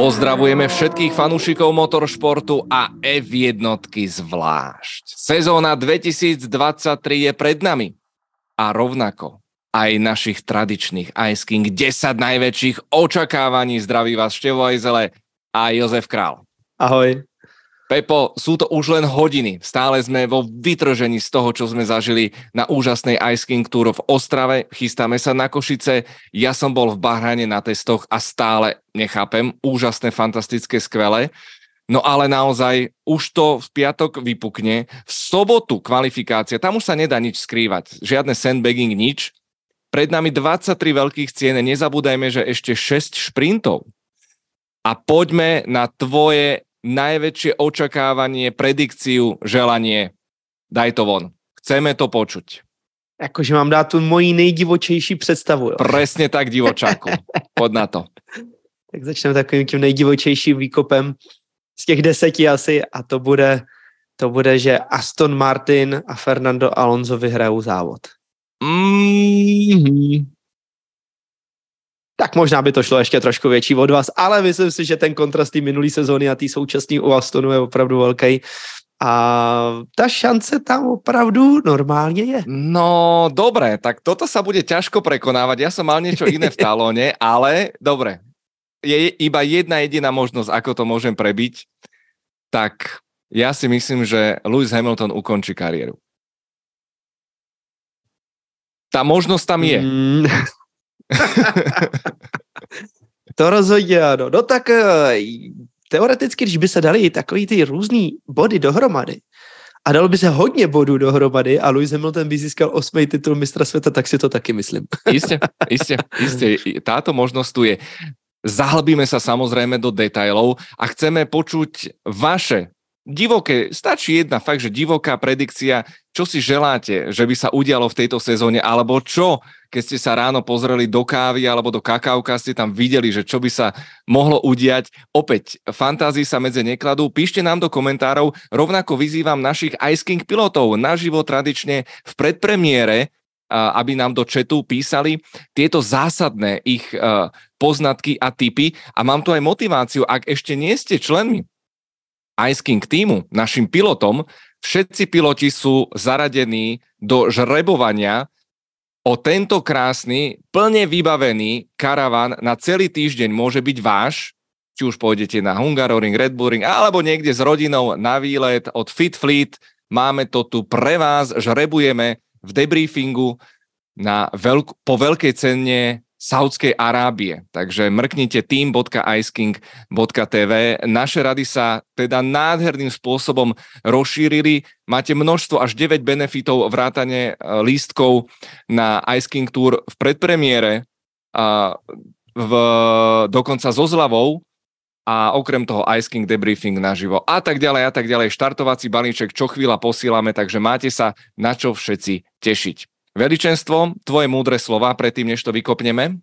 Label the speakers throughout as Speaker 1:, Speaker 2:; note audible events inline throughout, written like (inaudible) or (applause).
Speaker 1: Pozdravujeme všetkých fanúšikov motoršportu a F1 zvlášť. Sezóna 2023 je pred nami a rovnako aj našich tradičných Ice King 10 najväčších očakávaní. Zdraví vás Števo Ajzele a Jozef Král.
Speaker 2: Ahoj.
Speaker 1: Pepo, sú to už len hodiny. Stále sme vo vytržení z toho, čo sme zažili na úžasnej Ice King Tour v Ostrave. Chystáme sa na Košice. Ja som bol v Bahrane na testoch a stále nechápem. Úžasné, fantastické, skvelé. No ale naozaj už to v piatok vypukne. V sobotu kvalifikácia, tam už sa nedá nič skrývať. Žiadne sandbagging, nič. Pred nami 23 veľkých cien, nezabúdajme, že ešte 6 šprintov. A poďme na tvoje najväčšie očakávanie, predikciu, želanie. Daj to von. Chceme to počuť.
Speaker 2: Jakože mám dát tu moji nejdivočejší představu. Jo?
Speaker 1: Presne tak, divočáku. Pod na to. (laughs)
Speaker 2: Tak začneme takovým tím nejdivočejším výkopem z těch deseti asi a to bude, to bude, že Aston Martin a Fernando Alonso vyhrajou závod.
Speaker 1: Mm-hmm
Speaker 2: tak možná by to šlo ještě trošku větší od vás, ale myslím si, že ten kontrast té minulý sezóny a té současné u Astonu je opravdu velký. A ta šance tam opravdu normálně je.
Speaker 1: No, dobré, tak toto sa bude ťažko prekonávať. Ja som mal niečo iné v talóne, (laughs) ale dobre. Je iba jedna jediná možnosť, ako to môžem prebiť. Tak ja si myslím, že Lewis Hamilton ukončí kariéru. Tá možnosť tam je. Mm. (laughs)
Speaker 2: to rozhodně ano. No tak eh, teoreticky, když by se dali takový ty různý body dohromady, a dalo by se hodně bodů dohromady a Lewis Hamilton by získal osmý titul mistra světa, tak si to taky myslím. (laughs)
Speaker 1: Jistě, jistě, jistě. Táto možnost tu je. Zahlbíme sa samozrejme do detailov a chceme počuť vaše divoké, stačí jedna fakt, že divoká predikcia, čo si želáte, že by sa udialo v tejto sezóne, alebo čo keď ste sa ráno pozreli do kávy alebo do kakauka, ste tam videli, že čo by sa mohlo udiať. Opäť, fantázii sa medze nekladú. Píšte nám do komentárov. Rovnako vyzývam našich Ice King pilotov naživo tradične v predpremiére, aby nám do chatu písali tieto zásadné ich poznatky a typy. A mám tu aj motiváciu, ak ešte nie ste členmi Ice King týmu, našim pilotom, všetci piloti sú zaradení do žrebovania o tento krásny, plne vybavený karavan na celý týždeň môže byť váš, či už pôjdete na Hungaroring, Red Bull Ring, alebo niekde s rodinou na výlet od Fit Fleet. Máme to tu pre vás, žrebujeme v debriefingu na veľk- po veľkej cene Saudskej Arábie. Takže mrknite team.iceking.tv. Naše rady sa teda nádherným spôsobom rozšírili. Máte množstvo až 9 benefitov vrátane e, lístkov na Ice King Tour v predpremiére a v, dokonca so zľavou a okrem toho Ice King debriefing naživo a tak ďalej a tak ďalej. Štartovací balíček čo chvíľa posílame, takže máte sa na čo všetci tešiť. Veličenstvo, tvoje múdre slova předtím, než to vykopneme?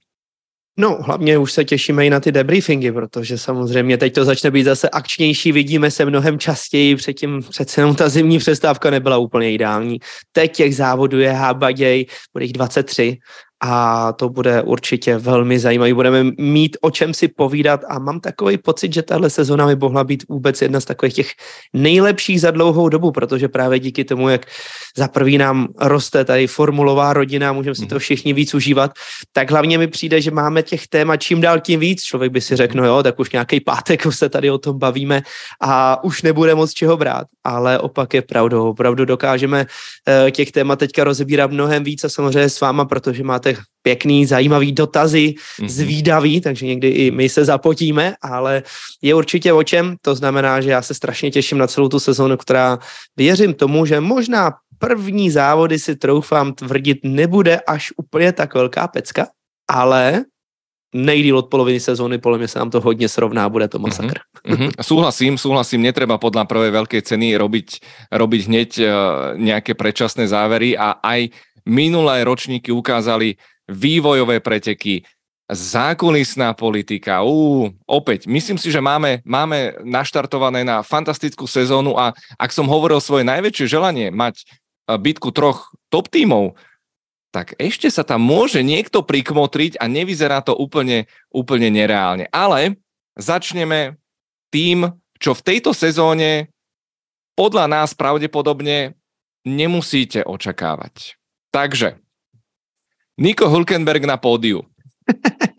Speaker 2: No, hlavně už se těšíme i na ty debriefingy, protože samozřejmě teď to začne být zase akčnější, vidíme se mnohem častěji, předtím přece jenom ta zimní přestávka nebyla úplně ideální. Teď těch závodů je hábaděj, bude jich 23 a to bude určitě velmi zajímavý. Budeme mít o čem si povídat a mám takový pocit, že tahle sezona by mohla být vůbec jedna z takových těch nejlepších za dlouhou dobu, protože právě díky tomu, jak za prvý nám roste tady formulová rodina, můžeme si to mhm. všichni víc užívat, tak hlavně mi přijde, že máme těch témat čím dál tím víc. Člověk by si řekl, no jo, tak už nějaký pátek už se tady o tom bavíme a už nebude moc čeho brát, ale opak je pravdou. Opravdu dokážeme eh, těch témat teďka rozebírat mnohem víc a samozřejmě s váma, protože máte máte pěkný, zajímavý dotazy, mm-hmm. zvídavý, takže někdy i my se zapotíme, ale je určitě o čem. To znamená, že já se strašně těším na celou tu sezónu, která věřím tomu, že možná první závody si troufám tvrdit nebude až úplně tak velká pecka, ale nejdíl od poloviny sezóny, podle mě se nám to hodně srovná, bude to masakr.
Speaker 1: Mm-hmm. Súhlasím, súhlasím, netreba podľa prvej veľkej ceny robiť, robiť hneď uh, nejaké predčasné závery a aj Minulé ročníky ukázali vývojové preteky, zákulisná politika. Ú, opäť, myslím si, že máme, máme naštartované na fantastickú sezónu a ak som hovoril svoje najväčšie želanie mať e, bitku troch top tímov, tak ešte sa tam môže niekto prikmotriť a nevyzerá to úplne, úplne nereálne. Ale začneme tým, čo v tejto sezóne podľa nás pravdepodobne nemusíte očakávať. Takže, Nico Hulkenberg na pódiu. (laughs)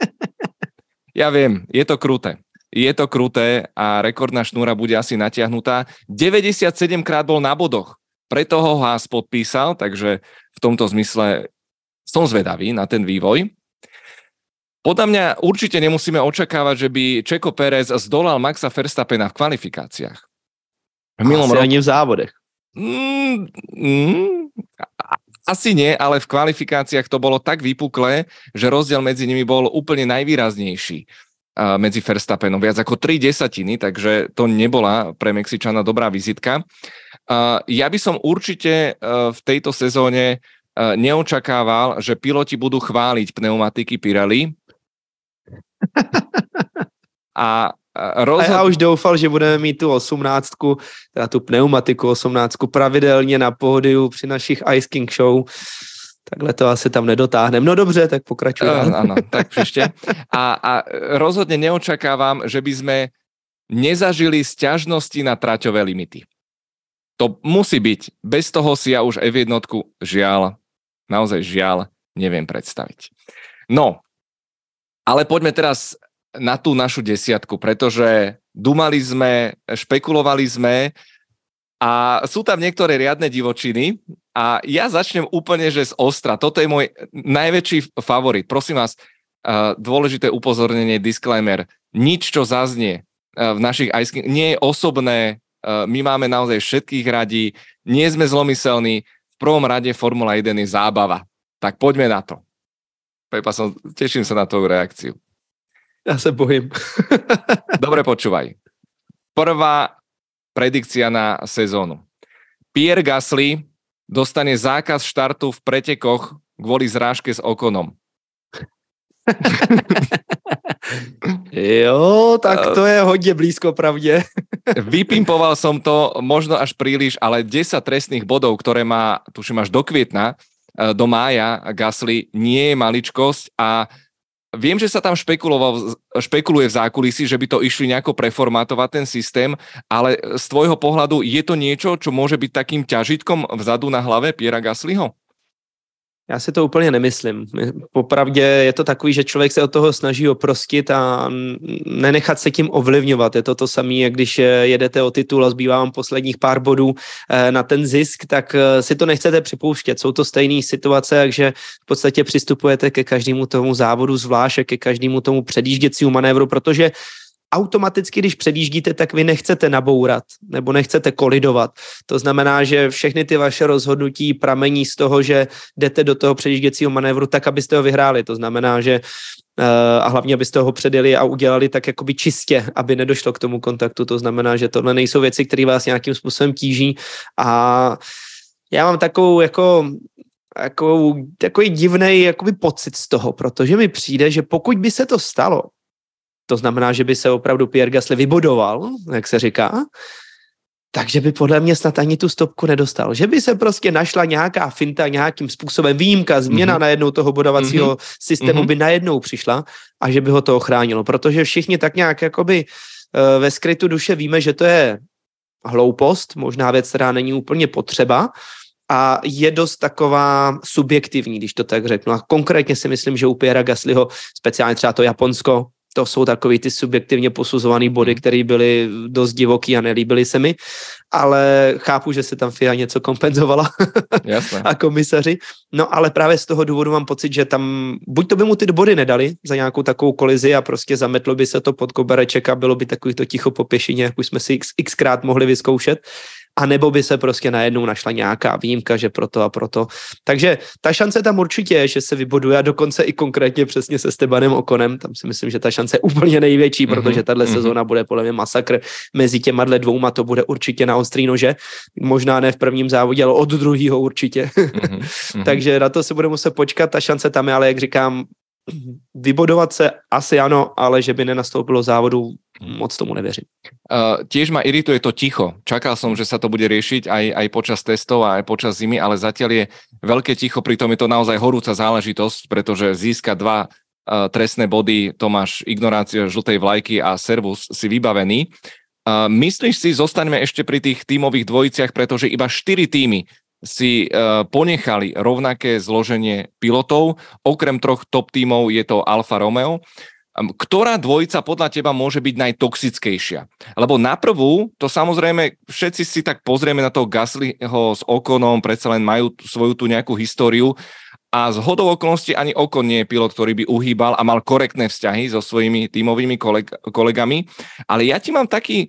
Speaker 1: Ja viem, je to kruté. Je to kruté a rekordná šnúra bude asi natiahnutá. 97 krát bol na bodoch, preto ho Haas podpísal, takže v tomto zmysle som zvedavý na ten vývoj. Podľa mňa určite nemusíme očakávať, že by Čeko Pérez zdolal Maxa Verstappena v kvalifikáciách.
Speaker 2: V milom roku... ani v závodech. Mm,
Speaker 1: mm, asi nie, ale v kvalifikáciách to bolo tak vypuklé, že rozdiel medzi nimi bol úplne najvýraznejší medzi Verstappenom, viac ako 3 desatiny, takže to nebola pre Mexičana dobrá vizitka. Ja by som určite e, v tejto sezóne e, neočakával, že piloti budú chváliť pneumatiky Pirelli. (laughs)
Speaker 2: A rozhod... A já už doufal, že budeme mít tu osmnáctku, teda tu pneumatiku osmnáctku pravidelně na pódiu při našich Ice King Show. Takhle to asi tam nedotáhneme. No dobře, tak pokračuj. Uh,
Speaker 1: áno, (laughs) tak příště. A, a rozhodně neočakávám, že by sme nezažili sťažnosti na traťové limity. To musí byť. Bez toho si ja už F1 žiaľ, naozaj žiaľ, neviem predstaviť. No, ale poďme teraz na tú našu desiatku, pretože dumali sme, špekulovali sme a sú tam niektoré riadne divočiny a ja začnem úplne, že z ostra. Toto je môj najväčší favorit. Prosím vás, dôležité upozornenie, disclaimer. Nič, čo zaznie v našich ice nie je osobné. My máme naozaj všetkých radí. Nie sme zlomyselní. V prvom rade Formula 1 je zábava. Tak poďme na to. Pepa, som, teším sa na tvoju reakciu.
Speaker 2: Ja sa bojím. (laughs)
Speaker 1: Dobre, počúvaj. Prvá predikcia na sezónu. Pierre Gasly dostane zákaz štartu v pretekoch kvôli zrážke s Okonom.
Speaker 2: jo, tak to je hodně blízko pravdě. (laughs)
Speaker 1: Vypimpoval som to možno až príliš, ale 10 trestných bodov, ktoré má, tuším až do kvietna, e, do mája Gasly, nie je maličkosť a Viem, že sa tam špekuloval, špekuluje v zákulisí, že by to išli nejako preformátovať ten systém, ale z tvojho pohľadu je to niečo, čo môže byť takým ťažitkom vzadu na hlave Piera Gaslyho?
Speaker 2: Já si to úplně nemyslím. Popravdě je to takový, že člověk se od toho snaží oprostit a nenechat se tím ovlivňovat. Je to to samé, jak když jedete o titul a zbývá vám posledních pár bodů eh, na ten zisk, tak eh, si to nechcete připouštět. Jsou to stejné situace, takže v podstatě přistupujete ke každému tomu závodu zvlášť, ke každému tomu předjížděcímu manévru, protože automaticky, když předjíždíte, tak vy nechcete nabourat nebo nechcete kolidovat. To znamená, že všechny ty vaše rozhodnutí pramení z toho, že jdete do toho předjížděcího manévru tak, abyste ho vyhráli. To znamená, že eh, a hlavně abyste ho předjeli a udělali tak jakoby čistě, aby nedošlo k tomu kontaktu. To znamená, že tohle nejsou věci, které vás nějakým způsobem tíží a já mám takovou jako jako, takový divný jakoby pocit z toho, protože mi přijde, že pokud by se to stalo, to znamená, že by se opravdu Pierre Gasly vybodoval, jak se říká, takže by podle mě snad ani tu stopku nedostal. Že by se prostě našla nějaká finta, nějakým způsobem výjimka, změna mm-hmm. najednou toho bodovacího mm-hmm. systému mm-hmm. by najednou přišla a že by ho to ochránilo. Protože všichni tak nějak jakoby uh, ve skrytu duše víme, že to je hloupost, možná věc, která není úplně potřeba, a je dost taková subjektivní, když to tak řeknu. A konkrétně si myslím, že u Piera Gaslyho, speciálně třeba to Japonsko, to jsou takový ty subjektivně posuzované body, hmm. které byly dost divoký a nelíbily se mi, ale chápu, že se tam FIA něco kompenzovala (laughs)
Speaker 1: Jasne.
Speaker 2: a komisaři. No ale právě z toho důvodu mám pocit, že tam buď to by mu ty body nedali za nějakou takovou kolizi a prostě zametlo by se to pod kobereček a bylo by takový to ticho po pěšině, jak už jsme si x, xkrát mohli vyzkoušet a nebo by se prostě najednou našla nějaká výjimka, že proto a proto. Takže ta šance tam určitě je, že se vybuduje a dokonce i konkrétně přesně se Stebanem Okonem, tam si myslím, že ta šance je úplně největší, mm-hmm. protože tahle mm-hmm. sezóna bude podle mě masakr mezi těma dvouma, to bude určitě na ostrý nože, možná ne v prvním závodě, ale od druhého určitě. Mm-hmm. (laughs) Takže na to se bude muset počkat, ta šance tam je, ale jak říkám, vybodovat se asi ano, ale že by nenastoupilo závodu, moc tomu nevěřím.
Speaker 1: Uh, tiež ma irituje to ticho. Čakal som, že sa to bude riešiť aj, aj počas testov a aj počas zimy, ale zatiaľ je veľké ticho, pritom je to naozaj horúca záležitosť, pretože získať dva trestné body, Tomáš, ignorácia žltej vlajky a servus si vybavený. Uh, myslíš si, zostaňme ešte pri tých tímových dvojiciach, pretože iba 4 týmy si uh, ponechali rovnaké zloženie pilotov. Okrem troch top tímov je to Alfa Romeo. Ktorá dvojica podľa teba môže byť najtoxickejšia? Lebo na prvú, to samozrejme, všetci si tak pozrieme na toho Gaslyho s Okonom, predsa len majú svoju tu nejakú históriu a z hodou okolností ani Okon nie je pilot, ktorý by uhýbal a mal korektné vzťahy so svojimi tímovými koleg- kolegami. Ale ja ti mám taký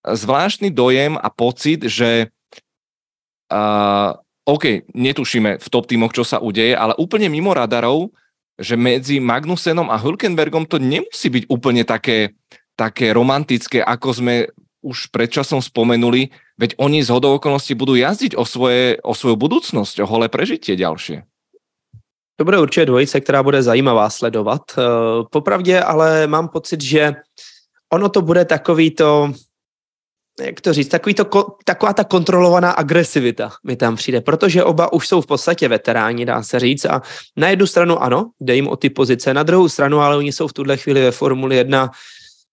Speaker 1: zvláštny dojem a pocit, že uh, OK, netušíme v top týmoch, čo sa udeje, ale úplne mimo radarov že medzi Magnusenom a Hülkenbergom to nemusí byť úplne také, také romantické, ako sme už predčasom spomenuli, veď oni z hodou okolností budú jazdiť o, svoje, o svoju budúcnosť, o holé prežitie ďalšie.
Speaker 2: To bude určitě dvojice, která bude zajímavá sledovat. Eh, popravdě ale mám pocit, že ono to bude takový to, jak to říct, takový to, taková ta kontrolovaná agresivita mi tam přijde, protože oba už jsou v podstatě veteráni, dá se říct, a na jednu stranu ano, jde jim o ty pozice, na druhou stranu, ale oni jsou v tuhle chvíli ve Formuli 1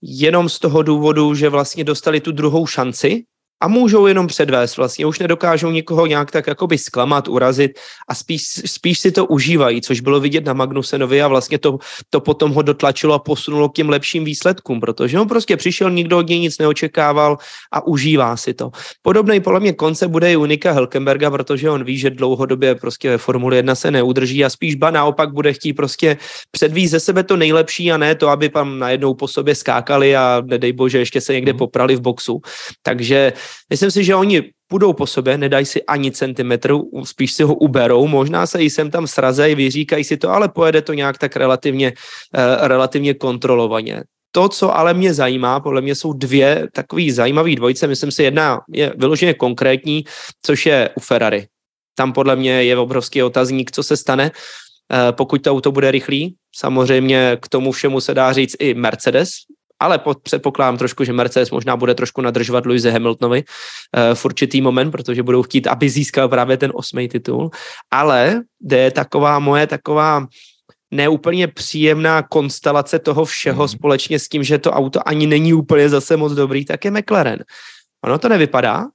Speaker 2: jenom z toho důvodu, že vlastně dostali tu druhou šanci a můžou jenom předvést vlastně, už nedokážou nikoho nějak tak jakoby zklamat, urazit a spíš, spíš si to užívají, což bylo vidět na Magnusenovi a vlastně to, to potom ho dotlačilo a posunulo k těm lepším výsledkům, protože on prostě přišel, nikdo od něj nic neočekával a užívá si to. Podobný podle mě konce bude i Unika Helkenberga, protože on ví, že dlouhodobě prostě ve Formuli 1 se neudrží a spíš ba naopak bude chtít prostě předvízt ze sebe to nejlepší a ne to, aby tam najednou po sobě skákali a nedej bože ještě se někde mhm. poprali v boxu. Takže Myslím si, že oni půjdou po sobě, nedají si ani centimetr, spíš si ho uberou, možná se i sem tam srazejí, vyříkají si to, ale pojede to nějak tak relativně, uh, relativně kontrolovaně. To, co ale mě zajímá, podle mě jsou dvě takové zajímavé dvojice. Myslím si, jedna je vyloženě konkrétní, což je u Ferrari. Tam podle mě je obrovský otazník, co se stane, eh, pokud to auto bude rychlý. Samozřejmě k tomu všemu se dá říct i Mercedes, ale předpokládám trošku, že Mercedes možná bude trošku nadržovat Louise Hamiltonovi uh, v určitý moment, protože budou chtít, aby získal právě ten osmý titul. Ale je taková moje taková neúplně příjemná konstelace toho všeho mm. společně s tím, že to auto ani není úplně zase moc dobrý, tak je McLaren. Ono to nevypadá,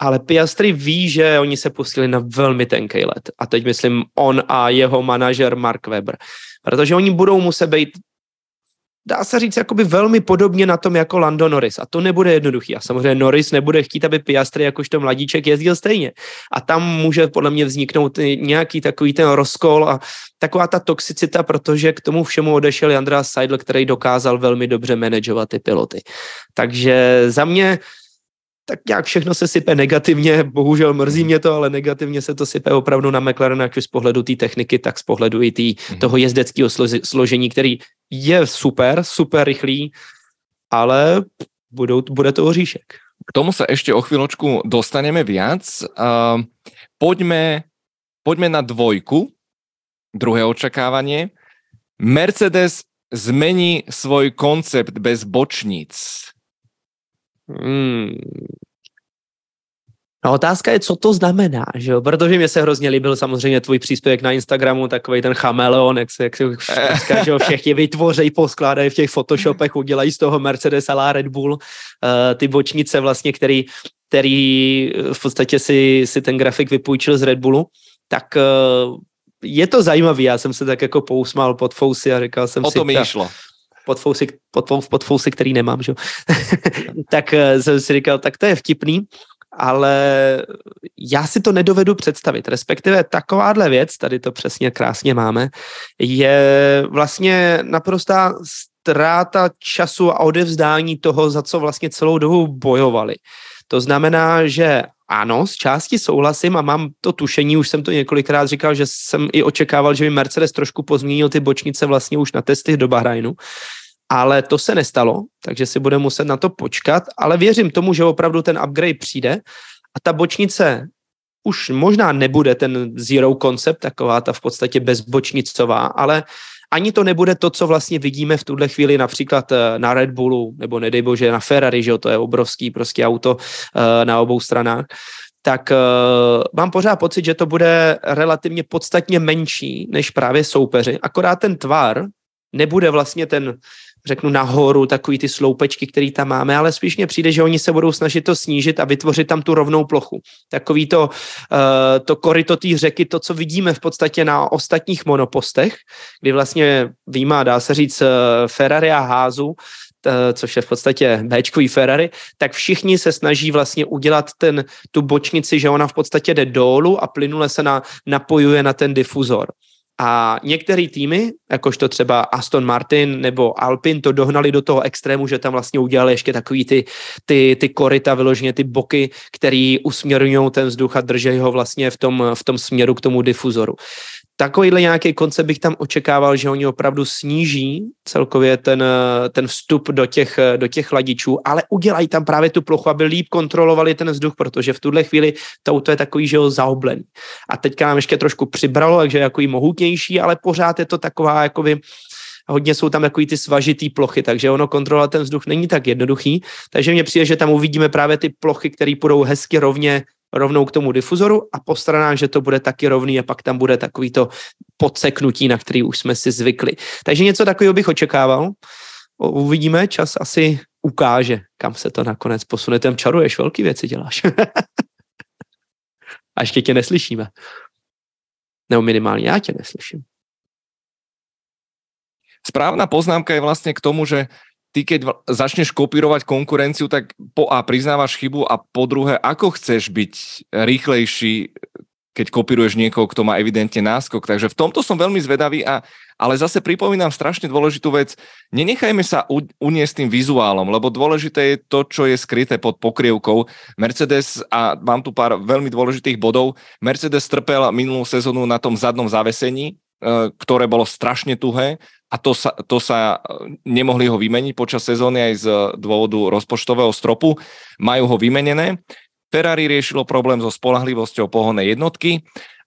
Speaker 2: ale Piastri ví, že oni se pustili na velmi tenký let. A teď myslím on a jeho manažer Mark Webber. Protože oni budou muset být dá se říct, jakoby velmi podobně na tom jako Lando Norris. A to nebude jednoduchý. A samozřejmě Norris nebude chtít, aby Piastri jakožto mladíček jezdil stejně. A tam může podle mě vzniknout nějaký takový ten rozkol a taková ta toxicita, protože k tomu všemu odešel Andreas Seidl, který dokázal velmi dobře manažovat ty piloty. Takže za mě tak nějak všechno se sype negativně, bohužel mrzí mě to, ale negativně se to sype opravdu na McLaren, ať už z pohledu té techniky, tak z pohledu i tý, mm. toho jezdeckého složení, který je super, super rychlý, ale budou, bude to oříšek.
Speaker 1: K tomu sa ešte o chvíľočku dostaneme viac. Uh, poďme, poďme na dvojku, druhé očakávanie. Mercedes zmení svoj koncept bez bočníc. Hmm.
Speaker 2: No otázka je, co to znamená, že jo? Protože mě se hrozně líbil samozřejmě tvůj příspěvek na Instagramu, takový ten chameleon, jak se, jak se říká, že jo, všichni vytvořejí, poskládají v těch Photoshopech, udělají z toho Mercedes a Red Bull, uh, ty bočnice vlastně, který, který v podstatě si, si ten grafik vypůjčil z Red Bullu, tak uh, je to zajímavý, já jsem se tak jako pousmál pod fousy a říkal jsem
Speaker 1: o
Speaker 2: si...
Speaker 1: O to mi šlo
Speaker 2: podfousy, pod, podfousy, který nemám, že? (laughs) tak eh, jsem si říkal, tak to je vtipný, ale já si to nedovedu představit. Respektive takováhle věc, tady to přesně krásně máme, je vlastně naprostá ztráta času a odevzdání toho, za co vlastně celou dobu bojovali. To znamená, že ano, z části souhlasím a mám to tušení, už jsem to několikrát říkal, že jsem i očekával, že by Mercedes trošku pozměnil ty bočnice vlastně už na testy do Bahrajnu, ale to se nestalo, takže si bude muset na to počkat, ale věřím tomu, že opravdu ten upgrade přijde a ta bočnice už možná nebude ten zero concept, taková ta v podstatě bezbočnicová, ale ani to nebude to, co vlastně vidíme v tuhle chvíli například eh, na Red Bullu, nebo nedej bože na Ferrari, že jo, to je obrovský prostě auto uh, na obou stranách, tak uh, mám pořád pocit, že to bude relativně podstatně menší než právě soupeři. Akorát ten tvar nebude vlastně ten řeknu nahoru, takový ty sloupečky, které tam máme, ale spíš mně přijde, že oni se budou snažit to snížit a vytvořit tam tu rovnou plochu. Takový to, uh, to koryto té řeky, to, co vidíme v podstatě na ostatních monopostech, kdy vlastně výjima, dá se říct, uh, Ferrari a Házu, což je v podstatě Bčkový Ferrari, tak všichni se snaží vlastně udělat ten, tu bočnici, že ona v podstatě jde dolů a plynule se na, napojuje na ten difuzor. A některé týmy, jakožto třeba Aston Martin nebo Alpin, to dohnali do toho extrému, že tam vlastně udělali ještě takový ty, ty, ty koryta, vyloženě ty boky, který usměrňují ten vzduch a drží ho vlastně v tom, v tom směru k tomu difuzoru takovýhle nějaký koncept bych tam očekával, že oni opravdu sníží celkově ten, ten vstup do těch, do těch chladičů, ale udělají tam právě tu plochu, aby líp kontrolovali ten vzduch, protože v tuhle chvíli to auto je takový, že ho zaoblený. A teďka nám ještě trošku přibralo, takže jako mohutnější, ale pořád je to taková jakoby hodně jsou tam takový ty svažitý plochy, takže ono kontrolovat ten vzduch není tak jednoduchý, takže mně přijde, že tam uvidíme právě ty plochy, které půjdou hezky rovně rovnou k tomu difuzoru a po stranách, že to bude taky rovný a pak tam bude takový to podseknutí, na který už jsme si zvykli. Takže něco takového bych očekával. Uvidíme, čas asi ukáže, kam se to nakonec posune. Tam čaruješ, velký věci děláš. (laughs) a ještě tě neslyšíme. Nebo minimálně já tě neslyším.
Speaker 1: Správna poznámka je vlastně k tomu, že ty keď začneš kopírovať konkurenciu, tak po A priznávaš chybu a po druhé, ako chceš byť rýchlejší, keď kopíruješ niekoho, kto má evidentne náskok. Takže v tomto som veľmi zvedavý, a, ale zase pripomínam strašne dôležitú vec. Nenechajme sa u, uniesť tým vizuálom, lebo dôležité je to, čo je skryté pod pokrievkou. Mercedes, a mám tu pár veľmi dôležitých bodov, Mercedes trpel minulú sezónu na tom zadnom zavesení, e, ktoré bolo strašne tuhé a to sa, to sa e, nemohli ho vymeniť počas sezóny aj z dôvodu rozpočtového stropu. Majú ho vymenené. Ferrari riešilo problém so spolahlivosťou pohonnej jednotky.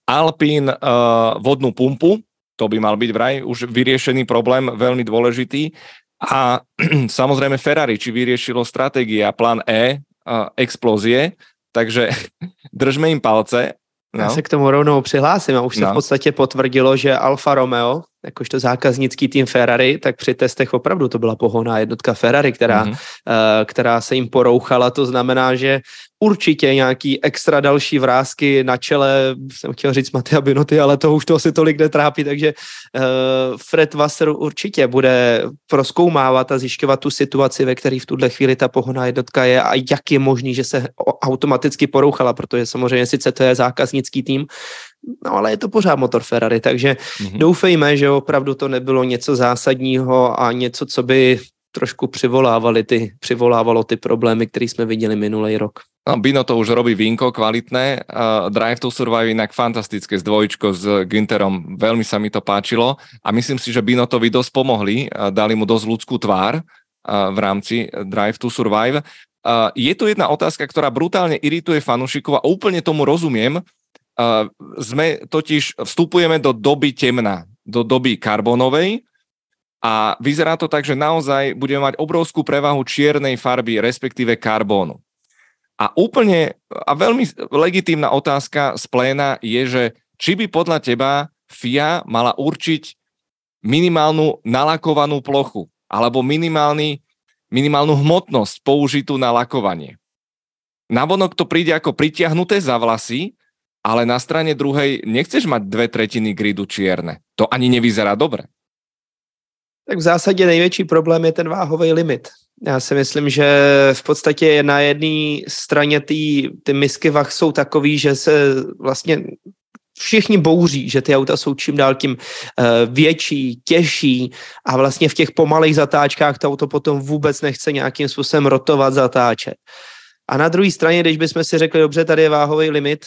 Speaker 1: Alpine uh, vodnú pumpu, to by mal byť vraj už vyriešený problém, veľmi dôležitý. A (clears throat) samozrejme Ferrari, či vyriešilo stratégia plán E, uh, explózie, takže (laughs) držme im palce.
Speaker 2: No. Já se k tomu rovnou přihlásím a už se no. v podstatě potvrdilo, že Alfa Romeo jakožto zákaznický tým Ferrari, tak při testech opravdu to byla pohonná jednotka Ferrari, která, mm-hmm. uh, která se jim porouchala. To znamená, že určitě nějaký extra další vrázky na čele, jsem chtěl říct Matia Binoty, ale to už to asi tolik netrápí, takže uh, Fred Wasser určitě bude proskoumávat a zjišťovat tu situaci, ve které v tuhle chvíli ta pohonná jednotka je a jak je možný, že se automaticky porouchala, protože samozřejmě sice to je zákaznický tým, No ale je to pořád motor Ferrari, takže mm-hmm. doufejme, že opravdu to nebylo něco zásadního a něco, co by trošku přivolávali ty, přivolávalo ty problémy, které jsme viděli minulý rok.
Speaker 1: No, Bino to už robí vínko kvalitné. Uh, Drive to Survive inak fantastické s dvojčkou s Günterom. Veľmi sa mi to páčilo a myslím si, že Bino to dosť pomohli. Uh, dali mu dosť ľudskú tvár uh, v rámci Drive to Survive. Uh, je tu jedna otázka, ktorá brutálne irituje fanúšikov a úplne tomu rozumiem, sme totiž, vstupujeme do doby temna, do doby karbonovej a vyzerá to tak, že naozaj budeme mať obrovskú prevahu čiernej farby, respektíve karbónu. A úplne a veľmi legitímna otázka z pléna je, že či by podľa teba FIA mala určiť minimálnu nalakovanú plochu alebo minimálny, minimálnu hmotnosť použitú na lakovanie. Navonok to príde ako pritiahnuté za vlasy, ale na strane druhej nechceš mať dve tretiny gridu čierne. To ani nevyzerá dobre.
Speaker 2: Tak v zásadě největší problém je ten váhový limit. Já si myslím, že v podstatě na jedné straně ty, ty misky vach jsou takový, že se vlastně všichni bouří, že ty auta jsou čím dál tím uh, větší, těžší a vlastně v těch pomalých zatáčkách to auto potom vůbec nechce nějakým způsobem rotovat, zatáčet. A na druhé straně, když bychom si řekli, dobře, tady je váhový limit,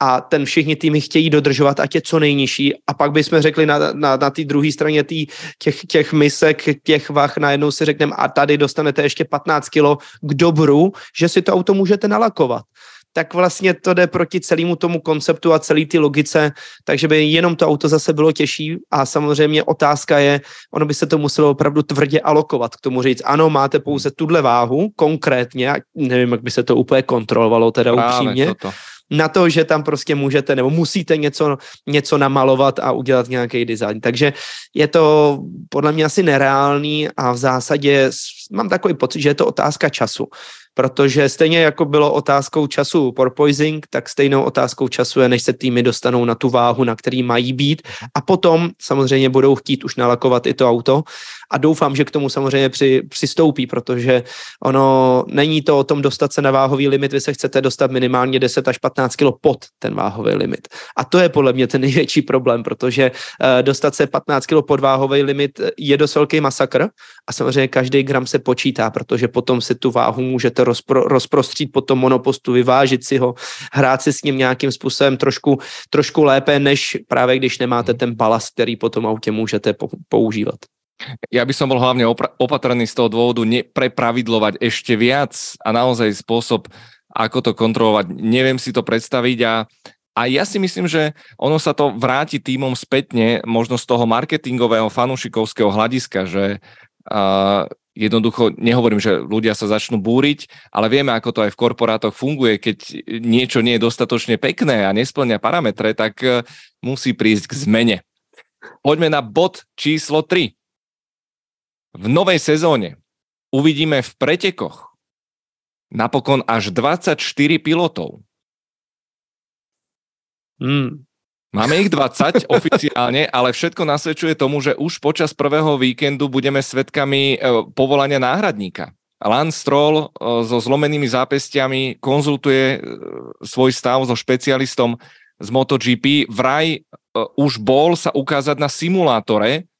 Speaker 2: a ten všichni týmy chtějí dodržovat, ať je co nejnižší. A pak bychom řekli na, na, na té druhé straně tý, těch, těch misek, těch vach, najednou si řekneme a tady dostanete ještě 15 kilo k dobru, že si to auto můžete nalakovat. Tak vlastně to jde proti celému tomu konceptu a celé ty logice, takže by jenom to auto zase bylo těžší. A samozřejmě otázka je, ono by se to muselo opravdu tvrdě alokovat. K tomu říct, ano, máte pouze tuhle váhu konkrétně, nevím, jak by se to úplně kontrolovalo teda Právě upřímně, toto na to, že tam prostě můžete nebo musíte něco, něco namalovat a udělat nějaký design. Takže je to podle mě asi nereálný a v zásadě mám takový pocit, že je to otázka času. Protože stejně jako bylo otázkou času porpoising, tak stejnou otázkou času je, než se týmy dostanou na tu váhu, na který mají být. A potom samozřejmě budou chtít už nalakovat i to auto a doufám, že k tomu samozřejmě při, přistoupí, protože ono není to o tom dostat se na váhový limit, vy se chcete dostat minimálně 10 až 15 kg pod ten váhový limit. A to je podle mě ten největší problém, protože uh, dostat se 15 kg pod váhový limit je dost velký masakr a samozřejmě každý gram se počítá, protože potom si tu váhu můžete rozpro, rozprostřít po tom monopostu, vyvážit si ho, hrát si s ním nějakým způsobem trošku, trošku lépe, než právě když nemáte ten balast, který po tom autě můžete používat.
Speaker 1: Ja by som bol hlavne opatrný z toho dôvodu neprepravidlovať ešte viac a naozaj spôsob, ako to kontrolovať. Neviem si to predstaviť a, a ja si myslím, že ono sa to vráti týmom spätne, možno z toho marketingového, fanušikovského hľadiska, že uh, jednoducho, nehovorím, že ľudia sa začnú búriť, ale vieme, ako to aj v korporátoch funguje. Keď niečo nie je dostatočne pekné a nesplňa parametre, tak uh, musí prísť k zmene. Poďme na bod číslo 3 v novej sezóne uvidíme v pretekoch napokon až 24 pilotov.
Speaker 2: Hmm.
Speaker 1: Máme ich 20 (laughs) oficiálne, ale všetko nasvedčuje tomu, že už počas prvého víkendu budeme svetkami e, povolania náhradníka. Lance Stroll e, so zlomenými zápestiami konzultuje e, svoj stav so špecialistom z MotoGP. Vraj už bol sa ukázať na simulátore,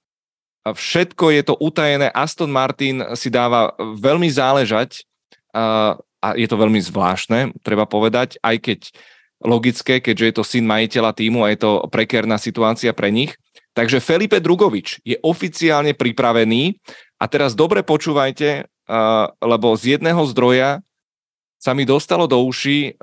Speaker 1: Všetko je to utajené. Aston Martin si dáva veľmi záležať a je to veľmi zvláštne, treba povedať, aj keď logické, keďže je to syn majiteľa týmu a je to prekérna situácia pre nich. Takže Felipe Drugovič je oficiálne pripravený a teraz dobre počúvajte, lebo z jedného zdroja sa mi dostalo do uší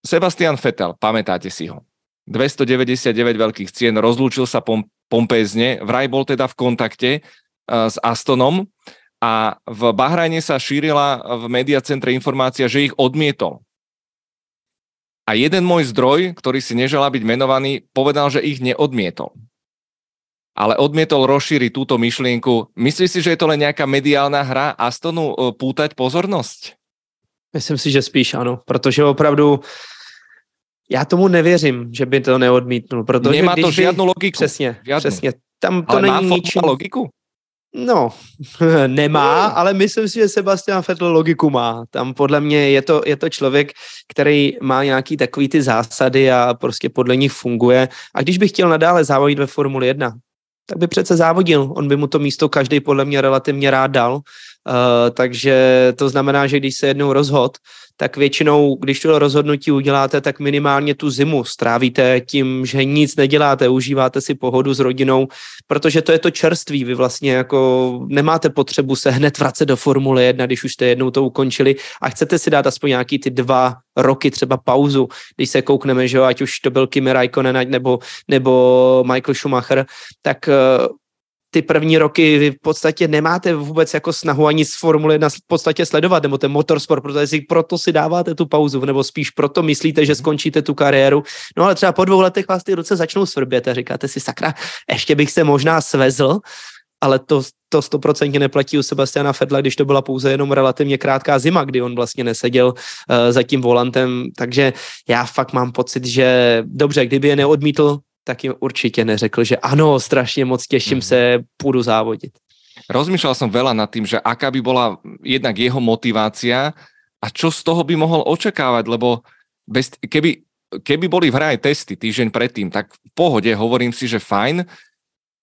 Speaker 1: Sebastian Vettel, pamätáte si ho. 299 veľkých cien, rozlúčil sa pom- pompézne, vraj bol teda v kontakte uh, s Astonom a v Bahrajne sa šírila v mediacentre informácia, že ich odmietol. A jeden môj zdroj, ktorý si neželá byť menovaný, povedal, že ich neodmietol. Ale odmietol rozšíriť túto myšlienku. Myslíš si, že je to len nejaká mediálna hra Astonu uh, pútať pozornosť?
Speaker 2: Myslím si, že spíš ano, protože opravdu já tomu nevěřím, že by to neodmítnul. Protože
Speaker 1: Nemá
Speaker 2: když
Speaker 1: to žádnou logiku.
Speaker 2: Přesně,
Speaker 1: žádnou.
Speaker 2: přesně. Tam to
Speaker 1: ale
Speaker 2: není
Speaker 1: má
Speaker 2: ničím...
Speaker 1: logiku?
Speaker 2: No, (laughs) nemá, ale myslím si, že Sebastian Vettel logiku má. Tam podle mě je to, je to člověk, který má nějaký takový ty zásady a prostě podle nich funguje. A když by chtěl nadále závodit ve Formuli 1, tak by přece závodil. On by mu to místo každý podle mě relativně rád dal. Uh, takže to znamená, že když se jednou rozhod, tak většinou, když to rozhodnutí uděláte, tak minimálně tu zimu strávíte tím, že nic neděláte, užíváte si pohodu s rodinou, protože to je to čerství. Vy vlastně jako nemáte potřebu se hned vracet do Formule 1, když už jste jednou to ukončili a chcete si dát aspoň nějaký ty dva roky třeba pauzu, když se koukneme, že jo, ať už to byl Kimi Raikkonen nebo, nebo Michael Schumacher, tak ty první roky vy v podstatě nemáte vůbec jako snahu ani z Formule 1 v podstatě sledovat, nebo ten motorsport, protože si proto si dáváte tu pauzu, nebo spíš proto myslíte, že skončíte tu kariéru. No ale třeba po dvou letech vás ty ruce začnou svrbět a říkáte si, sakra, ještě bych se možná svezl, ale to, to stoprocentně neplatí u Sebastiana Fedla, když to byla pouze jenom relativně krátká zima, kdy on vlastně neseděl uh, za tím volantem, takže já fakt mám pocit, že dobře, kdyby je neodmítl, tak jim určitě neřekl, že ano, strašně moc těším mm. se, půjdu závodit.
Speaker 1: Rozmýšľal som veľa nad tým, že aká by bola jednak jeho motivácia a čo z toho by mohol očakávať, lebo bez, keby, keby boli v hre aj testy týždeň predtým, tak v pohode, hovorím si, že fajn,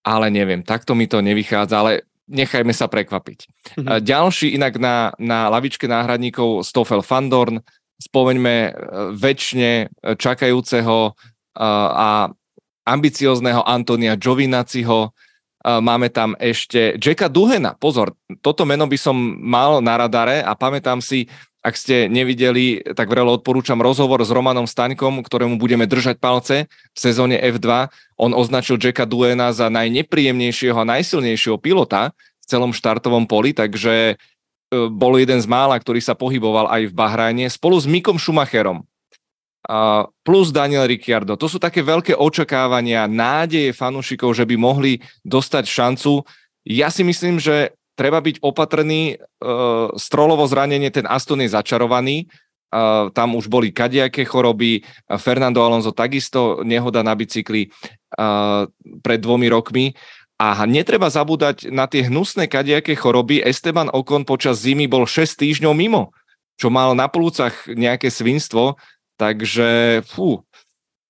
Speaker 1: ale neviem, takto mi to nevychádza, ale nechajme sa prekvapiť. Mm-hmm. Ďalší inak na, na lavičke náhradníkov Stoffel Fandorn, spomeňme e, väčšine čakajúceho a ambiciozného Antonia Giovinaciho, máme tam ešte Jacka Duhena. Pozor, toto meno by som mal na radare a pamätám si, ak ste nevideli, tak vrelo odporúčam rozhovor s Romanom Staňkom, ktorému budeme držať palce v sezóne F2. On označil Jacka Duhena za najnepríjemnejšieho a najsilnejšieho pilota v celom štartovom poli, takže e, bol jeden z mála, ktorý sa pohyboval aj v Bahrajne spolu s Mikom Schumacherom plus Daniel Ricciardo. To sú také veľké očakávania, nádeje fanúšikov, že by mohli dostať šancu. Ja si myslím, že treba byť opatrný. Uh, strolovo zranenie, ten Aston je začarovaný. Uh, tam už boli kadiaké choroby. Fernando Alonso takisto nehoda na bicykli uh, pred dvomi rokmi. A netreba zabúdať na tie hnusné kadiaké choroby. Esteban Ocon počas zimy bol 6 týždňov mimo, čo mal na plúcach nejaké svinstvo, takže fú,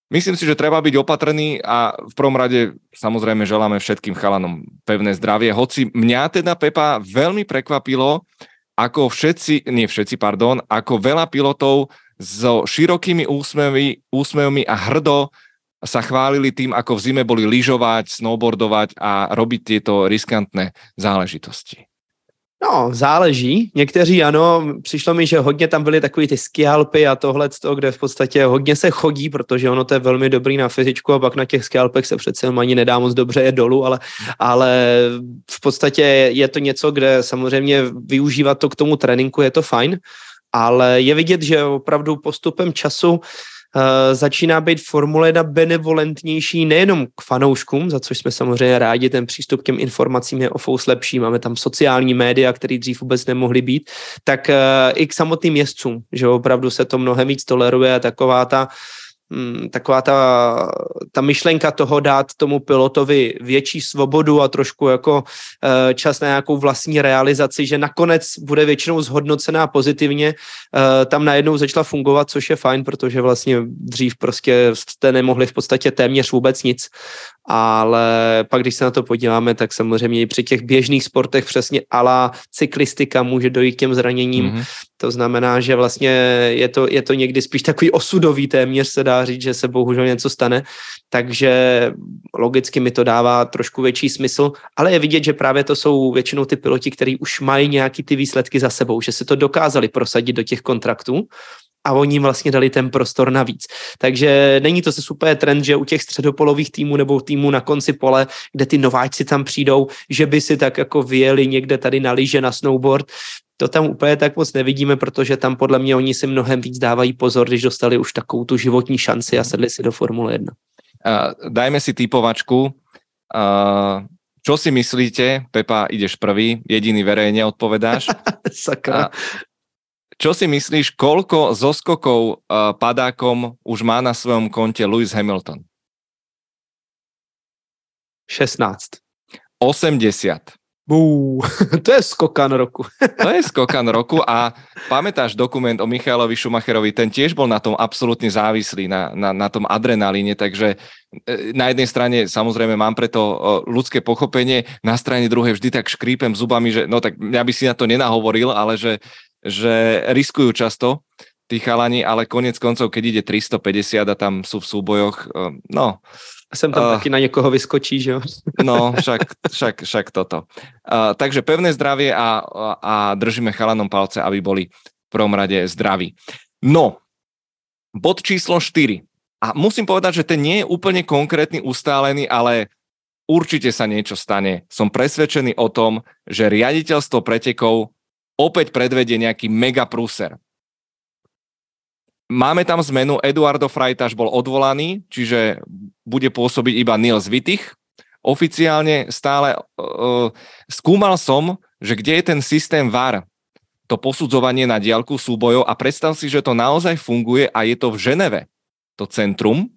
Speaker 1: myslím si, že treba byť opatrný a v prvom rade samozrejme želáme všetkým chalanom pevné zdravie. Hoci mňa teda Pepa veľmi prekvapilo, ako všetci, nie všetci, pardon, ako veľa pilotov so širokými úsmevmi, úsmevmi a hrdo sa chválili tým, ako v zime boli lyžovať, snowboardovať a robiť tieto riskantné záležitosti.
Speaker 2: No, záleží. Někteří ano, přišlo mi, že hodně tam byly takový ty skialpy a tohle, kde v podstatě hodně se chodí, protože ono to je velmi dobrý na fyzičku a pak na těch skialpech se přece ani nedá moc dobře je dolů, ale, ale v podstatě je to něco, kde samozřejmě využívat to k tomu tréninku je to fajn, ale je vidět, že opravdu postupem času uh, začíná být Formule 1 benevolentnější nejenom k fanouškům, za což jsme samozřejmě rádi, ten přístup k těm informacím je o fous lepší, máme tam sociální média, které dřív vůbec nemohly být, tak uh, i k samotným jezdcům, že opravdu se to mnohem víc toleruje, taková ta uh, Mm, taková ta, ta myšlenka toho dát tomu pilotovi větší svobodu a trošku jako uh, čas na nějakou vlastní realizaci, že nakonec bude většinou zhodnocená pozitivně, uh, tam najednou začala fungovat, což je fajn, protože vlastně dřív prostě jste nemohli v podstatě téměř vůbec nic ale pak, když se na to podíváme, tak samozřejmě i při těch běžných sportech přesně ala cyklistika může dojít k těm zraněním. Mm-hmm. To znamená, že vlastně je to, je to někdy spíš takový osudový téměř, se dá říct, že se bohužel něco stane. Takže logicky mi to dává trošku větší smysl, ale je vidět, že právě to jsou většinou ty piloti, kteří už mají nějaký ty výsledky za sebou, že se to dokázali prosadit do těch kontraktů a oni jim vlastně dali ten prostor navíc. Takže není to se super trend, že u těch středopolových týmů nebo týmů na konci pole, kde ty nováčci tam přijdou, že by si tak jako vyjeli někde tady na lyže, na snowboard, to tam úplně tak moc nevidíme, protože tam podle mě oni si mnohem víc dávají pozor, když dostali už takovou tu životní šanci a sedli si do Formule 1.
Speaker 1: Uh, dajme si typovačku. Uh, čo si myslíte? Pepa, ideš prvý, jediný verejne odpovedáš. (laughs)
Speaker 2: Sakra. Uh,
Speaker 1: čo si myslíš, koľko zoskokov uh, padákom už má na svojom konte Lewis Hamilton?
Speaker 2: 16.
Speaker 1: 80.
Speaker 2: Bú, (laughs) to je skokan roku. (laughs)
Speaker 1: to je skokan roku a pamätáš dokument o Michalovi Schumacherovi, ten tiež bol na tom absolútne závislý, na, na, na tom adrenalíne, takže e, na jednej strane samozrejme mám preto ľudské pochopenie, na strane druhej vždy tak škrípem zubami, že no tak mňa by si na to nenahovoril, ale že že riskujú často tí chalani, ale konec koncov, keď ide 350 a tam sú v súbojoch, eh, no...
Speaker 2: Jsem tam uh, taky na někoho vyskočí, že jo?
Speaker 1: No, však, však, však toto. Uh, takže pevné zdravie a, a držíme chalanom palce, aby boli v prvom rade zdraví. No, bod číslo 4. A musím povedať, že ten nie je úplne konkrétny, ustálený, ale určite sa niečo stane. Som presvedčený o tom, že riaditeľstvo pretekov opäť predvedie nejaký mega prúser. Máme tam zmenu, Eduardo Freitaš bol odvolaný, čiže bude pôsobiť iba Nils Wittich. Oficiálne stále uh, skúmal som, že kde je ten systém VAR, to posudzovanie na diálku súbojov a predstav si, že to naozaj funguje a je to v Ženeve, to centrum,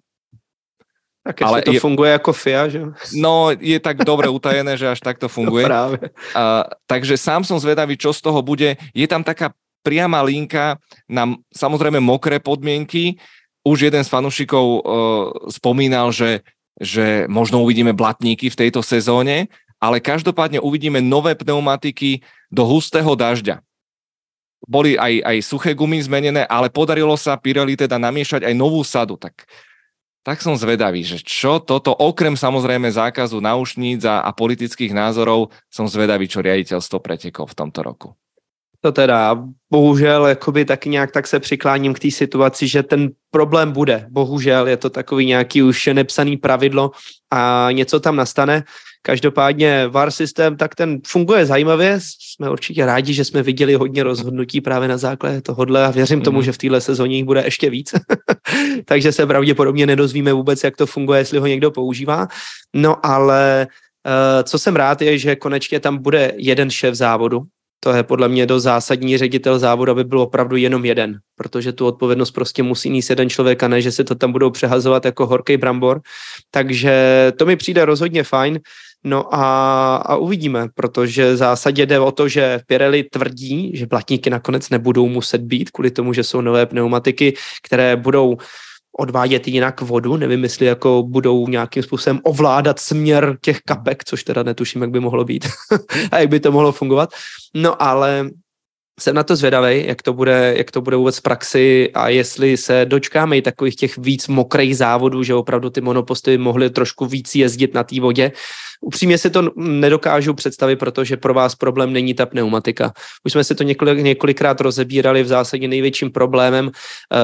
Speaker 2: tak ale to je, funguje ako FIA, že?
Speaker 1: No, je tak dobre utajené, že až takto (laughs) funguje.
Speaker 2: No práve.
Speaker 1: Uh, takže sám som zvedavý, čo z toho bude. Je tam taká priama linka na samozrejme mokré podmienky. Už jeden z fanúšikov uh, spomínal, že, že možno uvidíme blatníky v tejto sezóne, ale každopádne uvidíme nové pneumatiky do hustého dažďa. Boli aj, aj suché gumy zmenené, ale podarilo sa Pirelli teda namiešať aj novú sadu. Tak tak som zvedavý, že čo toto, okrem samozrejme zákazu náušníc a, a politických názorov, som zvedavý, čo riaditeľstvo pretekov v tomto roku.
Speaker 2: To teda, bohužel, jakoby tak nějak tak se přikláním k té situaci, že ten problém bude. Bohužel je to takový nějaký už nepsaný pravidlo a něco tam nastane. Každopádně VAR systém, tak ten funguje zajímavě. Jsme určitě rádi, že jsme viděli hodně rozhodnutí právě na základě tohohle a věřím tomu, mm. že v téhle sezóně jich bude ještě víc. (laughs) Takže se pravděpodobně nedozvíme vůbec, jak to funguje, jestli ho někdo používá. No ale uh, co jsem rád je, že konečně tam bude jeden šéf závodu, to je podle mě do zásadní ředitel závodu, aby byl opravdu jenom jeden, protože tu odpovědnost prostě musí mít jeden člověk a ne, že se to tam budou přehazovat jako horký brambor. Takže to mi přijde rozhodně fajn. No a, a uvidíme, protože v zásadě jde o to, že Pirelli tvrdí, že blatníky nakonec nebudou muset být kvůli tomu, že jsou nové pneumatiky, které budou odvádět jinak vodu, nevím, jestli jako budou nějakým způsobem ovládat směr těch kapek, což teda netuším, jak by mohlo být (laughs) a jak by to mohlo fungovat. No ale jsem na to zvědavý, jak to bude, jak to bude vůbec v praxi a jestli se dočkáme i takových těch víc mokrých závodů, že opravdu ty monoposty mohly trošku víc jezdit na té vodě, Upřímně si to nedokážu představit, protože pro vás problém není ta pneumatika. Už jsme si to několik, několikrát rozebírali, v zásadě největším problémem uh,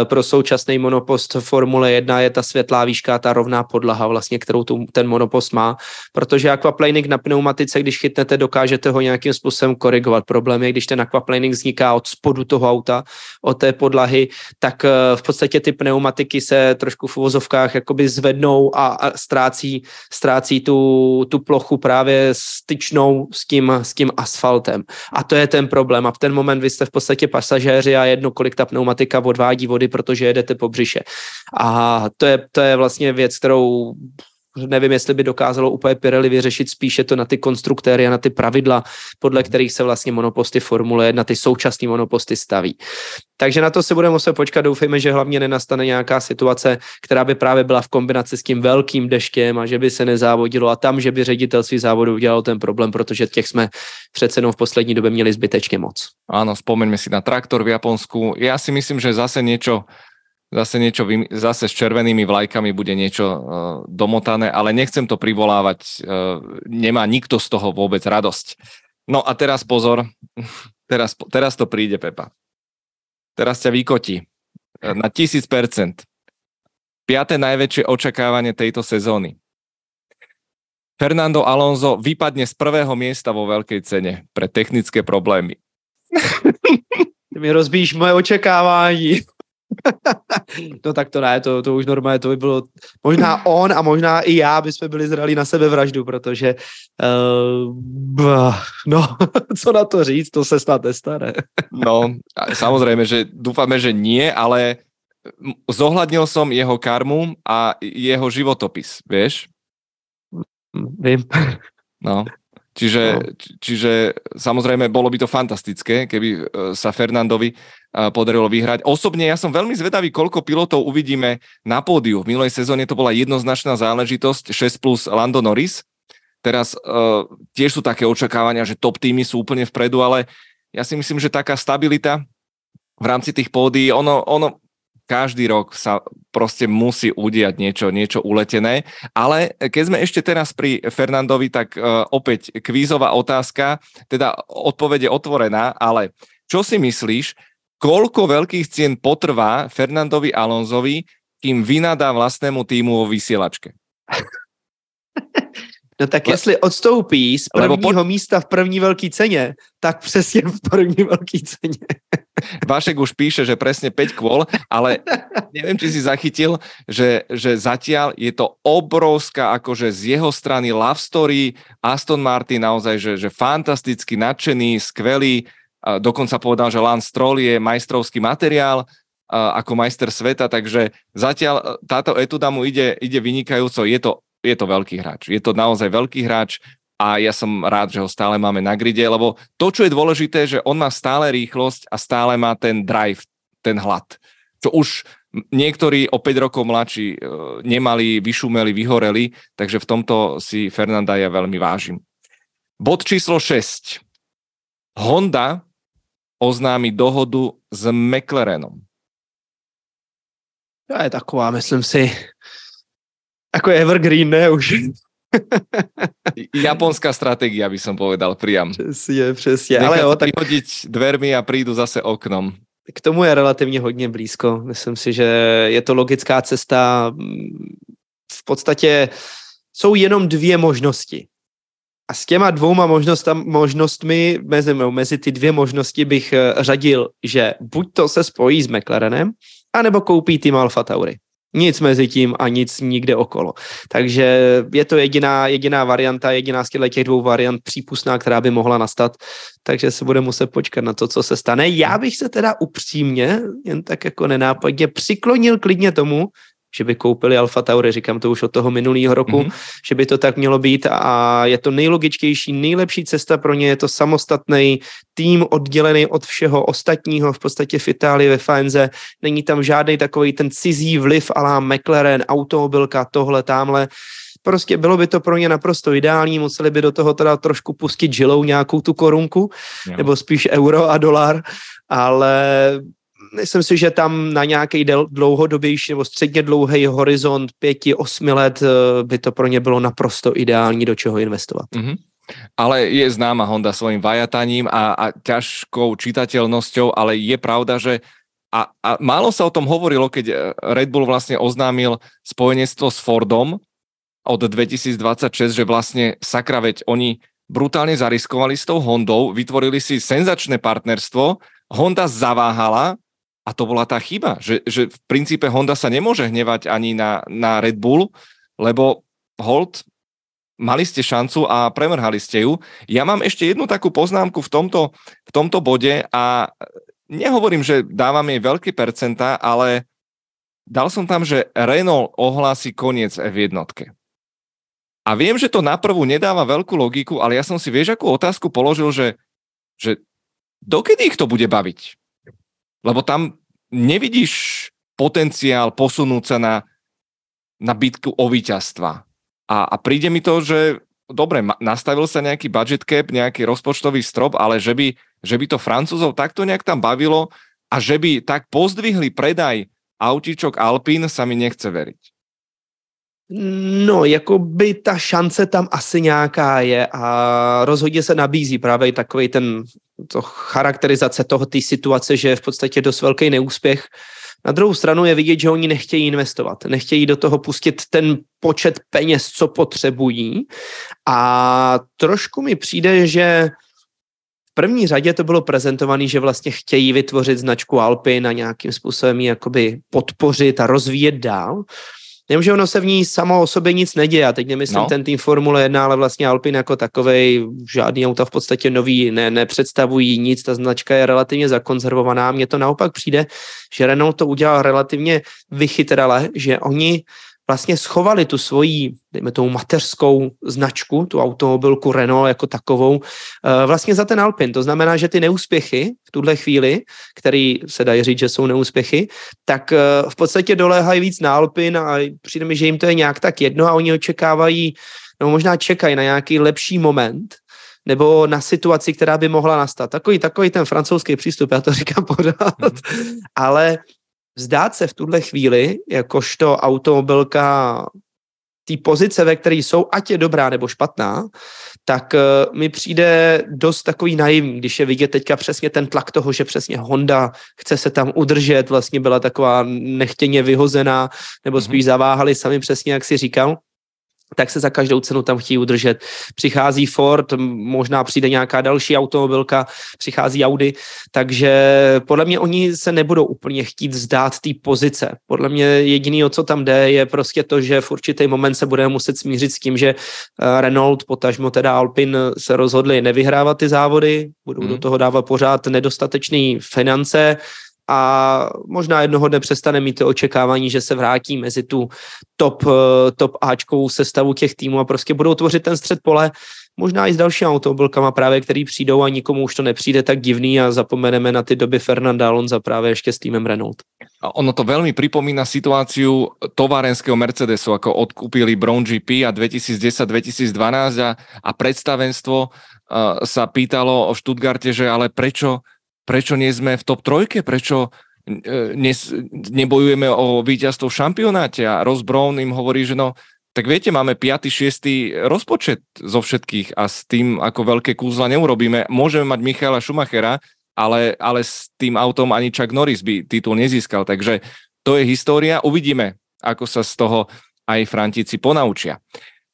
Speaker 2: pro současný monopost Formule 1 je ta světlá výška, ta rovná podlaha, vlastně, kterou tu, ten monopost má, protože aquaplaning na pneumatice, když chytnete, dokážete ho nějakým způsobem korigovat. Problém je, když ten aquaplaning vzniká od spodu toho auta, od té podlahy, tak uh, v podstatě ty pneumatiky se trošku v uvozovkách jakoby zvednou a, a ztrácí, ztrácí tu, tu plochu právě styčnou s tím, s tím asfaltem. A to je ten problém. A v ten moment vy jste v podstatě pasažéři a jedno, kolik ta pneumatika odvádí vody, protože jedete po břiše. A to je, to je vlastně věc, kterou nevím, jestli by dokázalo úplně Pirelli vyřešit spíše to na ty konstruktéry a na ty pravidla, podle kterých se vlastně monoposty Formule 1, ty současné monoposty staví. Takže na to se budeme muset počkat. Doufejme, že hlavně nenastane nějaká situace, která by právě byla v kombinaci s tím velkým deštěm a že by se nezávodilo a tam, že by ředitelství závodu udělalo ten problém, protože těch jsme přece jenom v poslední době měli zbytečně moc.
Speaker 1: Ano, vzpomeňme si na traktor v Japonsku. Já si myslím, že zase něco zase niečo, zase s červenými vlajkami bude niečo uh, domotané, ale nechcem to privolávať, uh, nemá nikto z toho vôbec radosť. No a teraz pozor, (laughs) teraz, teraz to príde, Pepa. Teraz ťa vykotí uh, na tisíc percent. Piaté najväčšie očakávanie tejto sezóny. Fernando Alonso vypadne z prvého miesta vo veľkej cene pre technické problémy. (laughs)
Speaker 2: Ty mi rozbíš moje očekávání. (laughs) no tak to ne, to, to už normálně, to by bylo, možná on a možná i já bychom byli zrali na sebe vraždu, protože uh, no, (laughs) co na to říct, to se snad nestane. (laughs)
Speaker 1: no, samozřejmě, že doufáme, že nie, ale zohľadnil som jeho karmu a jeho životopis, vieš?
Speaker 2: Vím.
Speaker 1: No, Čiže, no. čiže samozrejme bolo by to fantastické, keby e, sa Fernandovi e, podarilo vyhrať. Osobne ja som veľmi zvedavý, koľko pilotov uvidíme na pódiu. V minulej sezóne to bola jednoznačná záležitosť 6 plus Lando Norris. Teraz uh, tiež sú také očakávania, že top týmy sú úplne vpredu, ale ja si myslím, že taká stabilita v rámci tých pódií, ono, ono každý rok sa proste musí udiať niečo, niečo uletené. Ale keď sme ešte teraz pri Fernandovi, tak uh, opäť kvízová otázka, teda odpovede otvorená, ale čo si myslíš, koľko veľkých cien potrvá Fernandovi Alonzovi, kým vynadá vlastnému týmu o vysielačke?
Speaker 2: No tak Le... jestli odstoupí z prvního po... místa v první velké ceně, tak přesně v první velké ceně.
Speaker 1: Vašek už píše, že presne 5 kvôl, ale neviem, či si zachytil, že, že zatiaľ je to obrovská, akože z jeho strany love story, Aston Martin naozaj, že, že fantasticky nadšený, skvelý, dokonca povedal, že Lance Stroll je majstrovský materiál, ako majster sveta, takže zatiaľ táto etuda mu ide, ide vynikajúco, je to je to veľký hráč. Je to naozaj veľký hráč a ja som rád, že ho stále máme na gride, lebo to, čo je dôležité, že on má stále rýchlosť a stále má ten drive, ten hlad. Čo už niektorí o 5 rokov mladší e, nemali, vyšumeli, vyhoreli, takže v tomto si Fernanda ja veľmi vážim. Bod číslo 6. Honda oznámi dohodu s McLarenom.
Speaker 2: To je taková, myslím si, Ako evergreen, ne už. (laughs)
Speaker 1: Japonská stratégia, by som povedal priam.
Speaker 2: Přesně, přesně.
Speaker 1: Ale jo, tak... vyhodiť dvermi a prídu zase oknom.
Speaker 2: K tomu je relativně hodně blízko. Myslím si, že je to logická cesta. V podstatě jsou jenom dvě možnosti. A s těma dvouma možnostmi, mezi, mezi ty dvě možnosti bych eh, řadil, že buď to se spojí s McLarenem, anebo koupí tým Alfa Tauri. Nic mezi tím a nic nikde okolo. Takže je to jediná, jediná varianta, jediná z těch dvou variant přípustná, která by mohla nastat. Takže se bude muset počkat na to, co se stane. Já bych se teda upřímně, jen tak jako nenápadně, přiklonil klidně tomu, že by koupili Alfa Tauri, říkám to už od toho minulého roku, mm-hmm. že by to tak mělo být a je to nejlogičtější, nejlepší cesta pro ně, je to samostatný tým oddělený od všeho ostatního, v podstatě v Itálii ve Faenze, není tam žádný takový ten cizí vliv alá McLaren, automobilka, tohle, tamhle, prostě bylo by to pro ně naprosto ideální, museli by do toho teda trošku pustit žilou nějakou tu korunku, jo. nebo spíš euro a dolar, ale myslím si, že tam na nějaký dlouhodobější nebo středně dlouhý horizont pěti, osmi let eh, by to pro ně bylo naprosto ideální, do čeho investovat. Mm-hmm.
Speaker 1: Ale je známa Honda svojím vajataním a, a ťažkou čitateľnosťou, ale je pravda, že a, a málo sa o tom hovorilo, keď eh, Red Bull vlastne oznámil spojenectvo s Fordom od 2026, že vlastne sakra, veď oni brutálne zariskovali s tou Hondou, vytvorili si senzačné partnerstvo, Honda zaváhala, a to bola tá chyba, že, že v princípe Honda sa nemôže hnevať ani na, na Red Bull, lebo hold, mali ste šancu a premrhali ste ju. Ja mám ešte jednu takú poznámku v tomto, v tomto bode a nehovorím, že dávam jej veľké percentá, ale dal som tam, že Renault ohlási koniec F1. A viem, že to naprvu nedáva veľkú logiku, ale ja som si, vieš, akú otázku položil, že, že dokedy ich to bude baviť? Lebo tam nevidíš potenciál posunúť sa na, na bitku o víťazstva. A, a príde mi to, že dobre, nastavil sa nejaký budget cap, nejaký rozpočtový strop, ale že by, že by to Francúzov takto nejak tam bavilo a že by tak pozdvihli predaj autíčok Alpín, sa mi nechce veriť.
Speaker 2: No, jako by ta šance tam asi nějaká je a rozhodně se nabízí právě takový ten to charakterizace toho té situace, že je v podstatě dost velký neúspěch. Na druhou stranu je vidět, že oni nechtějí investovat, nechtějí do toho pustit ten počet peněz, co potřebují a trošku mi přijde, že v první řadě to bylo prezentované, že vlastně chtějí vytvořit značku Alpy na nějakým způsobem jakoby podpořit a rozvíjet dál. Jenomže ono se v ní samo o sobě nic neděje. A teď nemyslím no. ten tým Formule 1, ale vlastně Alpin jako takovej, žádný auta v podstatě nový ne, nepředstavují nic, ta značka je relativně zakonzervovaná. Mně to naopak přijde, že Renault to udělal relativně vychytrale, že oni vlastně schovali tu svoji, dejme tomu mateřskou značku, tu automobilku Renault jako takovou, eh, vlastně za ten Alpin. To znamená, že ty neúspěchy v tuhle chvíli, který se dají říct, že jsou neúspěchy, tak eh, v podstatě doléhají víc na Alpin a přijde mi, že jim to je nějak tak jedno a oni očekávají, nebo možná čekají na nějaký lepší moment, nebo na situaci, která by mohla nastat. Takový, takový ten francouzský přístup, já to říkám pořád, mm-hmm. (laughs) ale vzdát se v tuhle chvíli, jakožto automobilka té pozice, ve které jsou, ať je dobrá nebo špatná, tak uh, mi přijde dost takový naivní, když je vidět teďka přesně ten tlak toho, že přesně Honda chce se tam udržet, vlastně byla taková nechtěně vyhozená, nebo spíš mhm. zaváhali sami přesně, jak si říkal tak se za každou cenu tam chtějí udržet. Přichází Ford, možná přijde nějaká další automobilka, přichází Audi, takže podle mě oni se nebudou úplně chtít vzdát té pozice. Podle mě jediný, o co tam jde, je prostě to, že v určitý moment se budeme muset smířit s tím, že eh, Renault, potažmo teda Alpin se rozhodli nevyhrávat ty závody, budou hmm. do toho dávat pořád nedostatečné finance, a možná jednoho dne přestane mít to očekávání, že se vrátí mezi tu top, eh, top Ačkovou sestavu těch týmů a prostě budou tvořit ten střed pole, možná i s dalšími automobilkama právě, který přijdou a nikomu už to nepřijde tak divný a zapomeneme na ty doby Fernanda Alonza právě ještě s týmem Renault.
Speaker 1: A ono to veľmi pripomína situáciu továrenského Mercedesu, ako odkúpili Brown GP a 2010-2012 a, a predstavenstvo uh, sa pýtalo o Stuttgarte, že ale prečo prečo nie sme v top trojke, prečo e, ne, nebojujeme o víťazstvo v šampionáte a Ross Brown im hovorí, že no, tak viete, máme 5. 6. rozpočet zo všetkých a s tým ako veľké kúzla neurobíme. Môžeme mať Michala Schumachera, ale, ale s tým autom ani Chuck Norris by titul nezískal. Takže to je história. Uvidíme, ako sa z toho aj Frantíci ponaučia.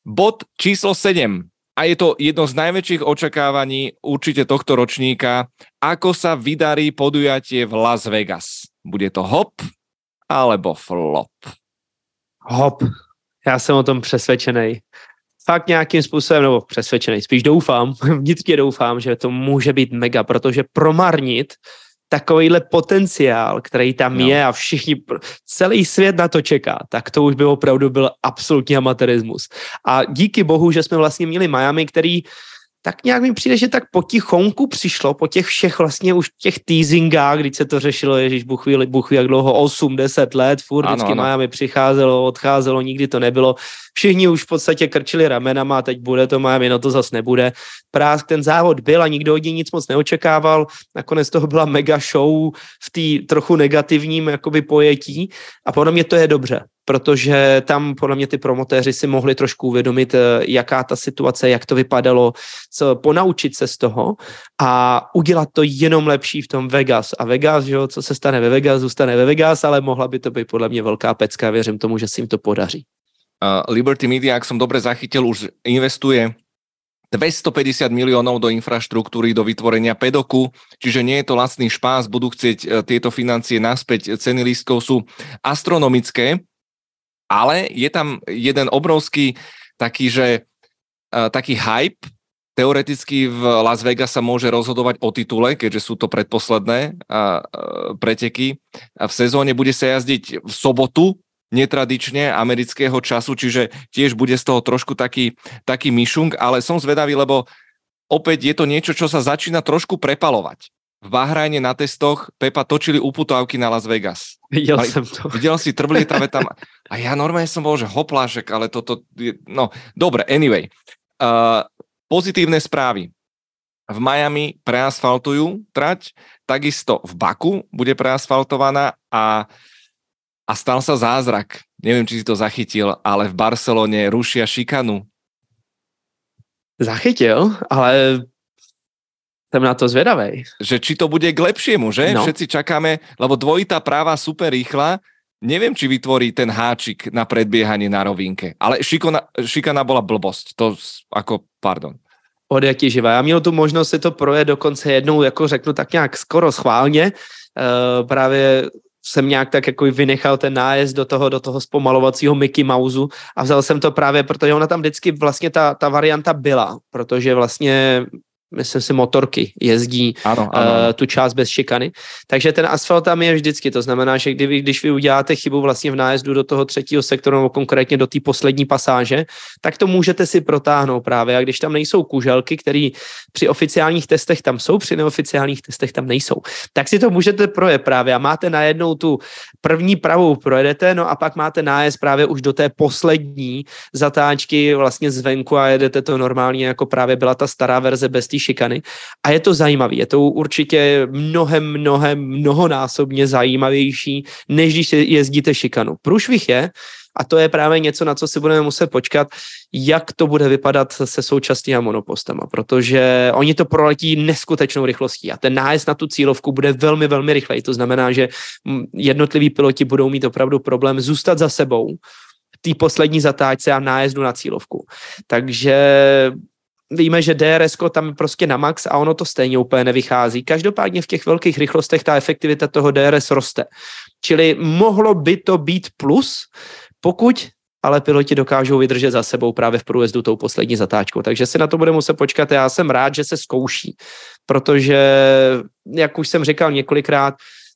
Speaker 1: Bod číslo 7. a je to jedno z najväčších očakávaní určite tohto ročníka, ako sa vydarí podujatie v Las Vegas. Bude to hop alebo flop?
Speaker 2: Hop. Já jsem o tom přesvědčený. Fakt nějakým způsobem, nebo přesvědčený, spíš doufám, (laughs) vnitřně doufám, že to může být mega, protože promarnit takovýhle potenciál, který tam no. je a všichni, celý svět na to čeká, tak to už by opravdu byl absolutní amatérismus. A díky bohu, že jsme vlastně měli Miami, který tak nějak mi přijde, že tak potichonku přišlo, po těch všech vlastně už těch teasingách, když se to řešilo, ježíš, buch ví, buch ví, jak dlouho, 8, 10 let, furt ano, vždycky ano. Miami přicházelo, odcházelo, nikdy to nebylo. Všichni už v podstatě krčili ramenama, teď bude to Miami, no to zas nebude. Prásk ten závod byl a nikdo od něj nic moc neočekával. Nakonec toho byla mega show v té trochu negativním jakoby pojetí a podle mě to je dobře, protože tam podle mě ty promotéři si mohli trošku uvědomit, eh, jaká ta situace, jak to vypadalo, co, ponaučit se z toho a udělat to jenom lepší v tom Vegas. A Vegas, že jo, co se stane ve Vegas, zůstane ve Vegas, ale mohla by to být podle mě velká pecka. Věřím tomu, že se jim to podaří.
Speaker 1: Uh, Liberty Media, ak som dobre zachytil, už investuje 250 miliónov do infraštruktúry, do vytvorenia pedoku, čiže nie je to lacný špás, budú chcieť uh, tieto financie naspäť, ceny lístkov sú astronomické, ale je tam jeden obrovský taký, že uh, taký hype, teoreticky v Las Vegas sa môže rozhodovať o titule, keďže sú to predposledné preteky. A v sezóne bude sa jazdiť v sobotu, netradične amerického času, čiže tiež bude z toho trošku taký, taký myšung, ale som zvedavý, lebo opäť je to niečo, čo sa začína trošku prepalovať. V Bahrajne na testoch Pepa točili uputávky na Las Vegas.
Speaker 2: Videl ale, som to.
Speaker 1: Videl si, trblietavé tam. A ja normálne som bol, že hoplášek, ale toto... Je, no, dobre, anyway. Uh, pozitívne správy. V Miami preasfaltujú trať, takisto v Baku bude preasfaltovaná a a stal sa zázrak. Neviem, či si to zachytil, ale v Barcelone rušia šikanu.
Speaker 2: Zachytil, ale jsem na to zvedavej.
Speaker 1: Že či to bude k lepšiemu, že? No. Všetci čakáme, lebo dvojitá práva super rýchla, neviem, či vytvorí ten háčik na predbiehanie na rovinke. Ale šikona, šikana bola blbosť. To ako, pardon.
Speaker 2: Od jaký živá. Já měl tu možnost si to projet dokonce jednou, jako řeknu tak nějak skoro schválně. Uh, právě jsem nějak tak jako vynechal ten nájezd do toho, do toho zpomalovacího Mickey Mouseu a vzal jsem to právě, protože ona tam vždycky vlastně ta, ta varianta byla, protože vlastně myslím si, motorky jezdí ano, ano. Uh, tu část bez šikany. Takže ten asfalt tam je vždycky. To znamená, že kdyby, když vy uděláte chybu vlastně v nájezdu do toho třetího sektoru, nebo konkrétně do té poslední pasáže, tak to můžete si protáhnout právě. A když tam nejsou kuželky, které při oficiálních testech tam jsou, při neoficiálních testech tam nejsou, tak si to můžete projet právě. A máte najednou tu první pravou projedete, no a pak máte nájezd právě už do té poslední zatáčky vlastně zvenku a jedete to normálně, jako právě byla ta stará verze bez té šikany. A je to zajímavé. Je to určitě mnohem, mnohem, mnohonásobně zajímavější, než když jezdíte šikanu. Průšvih je, a to je právě něco, na co si budeme muset počkat, jak to bude vypadat se současnými monopostama, protože oni to proletí neskutečnou rychlostí a ten nájezd na tu cílovku bude velmi, velmi rychlej. To znamená, že jednotliví piloti budou mít opravdu problém zůstat za sebou té poslední zatáčce a nájezdu na cílovku. Takže víme, že DRS tam prostě na max a ono to stejně úplně nevychází. Každopádně v těch velkých rychlostech ta efektivita toho DRS roste. Čili mohlo by to být plus, pokud ale piloti dokážou vydržet za sebou právě v průjezdu tou poslední zatáčkou. Takže si na to bude muset počkat. Já jsem rád, že se zkouší, protože, jak už jsem říkal několikrát,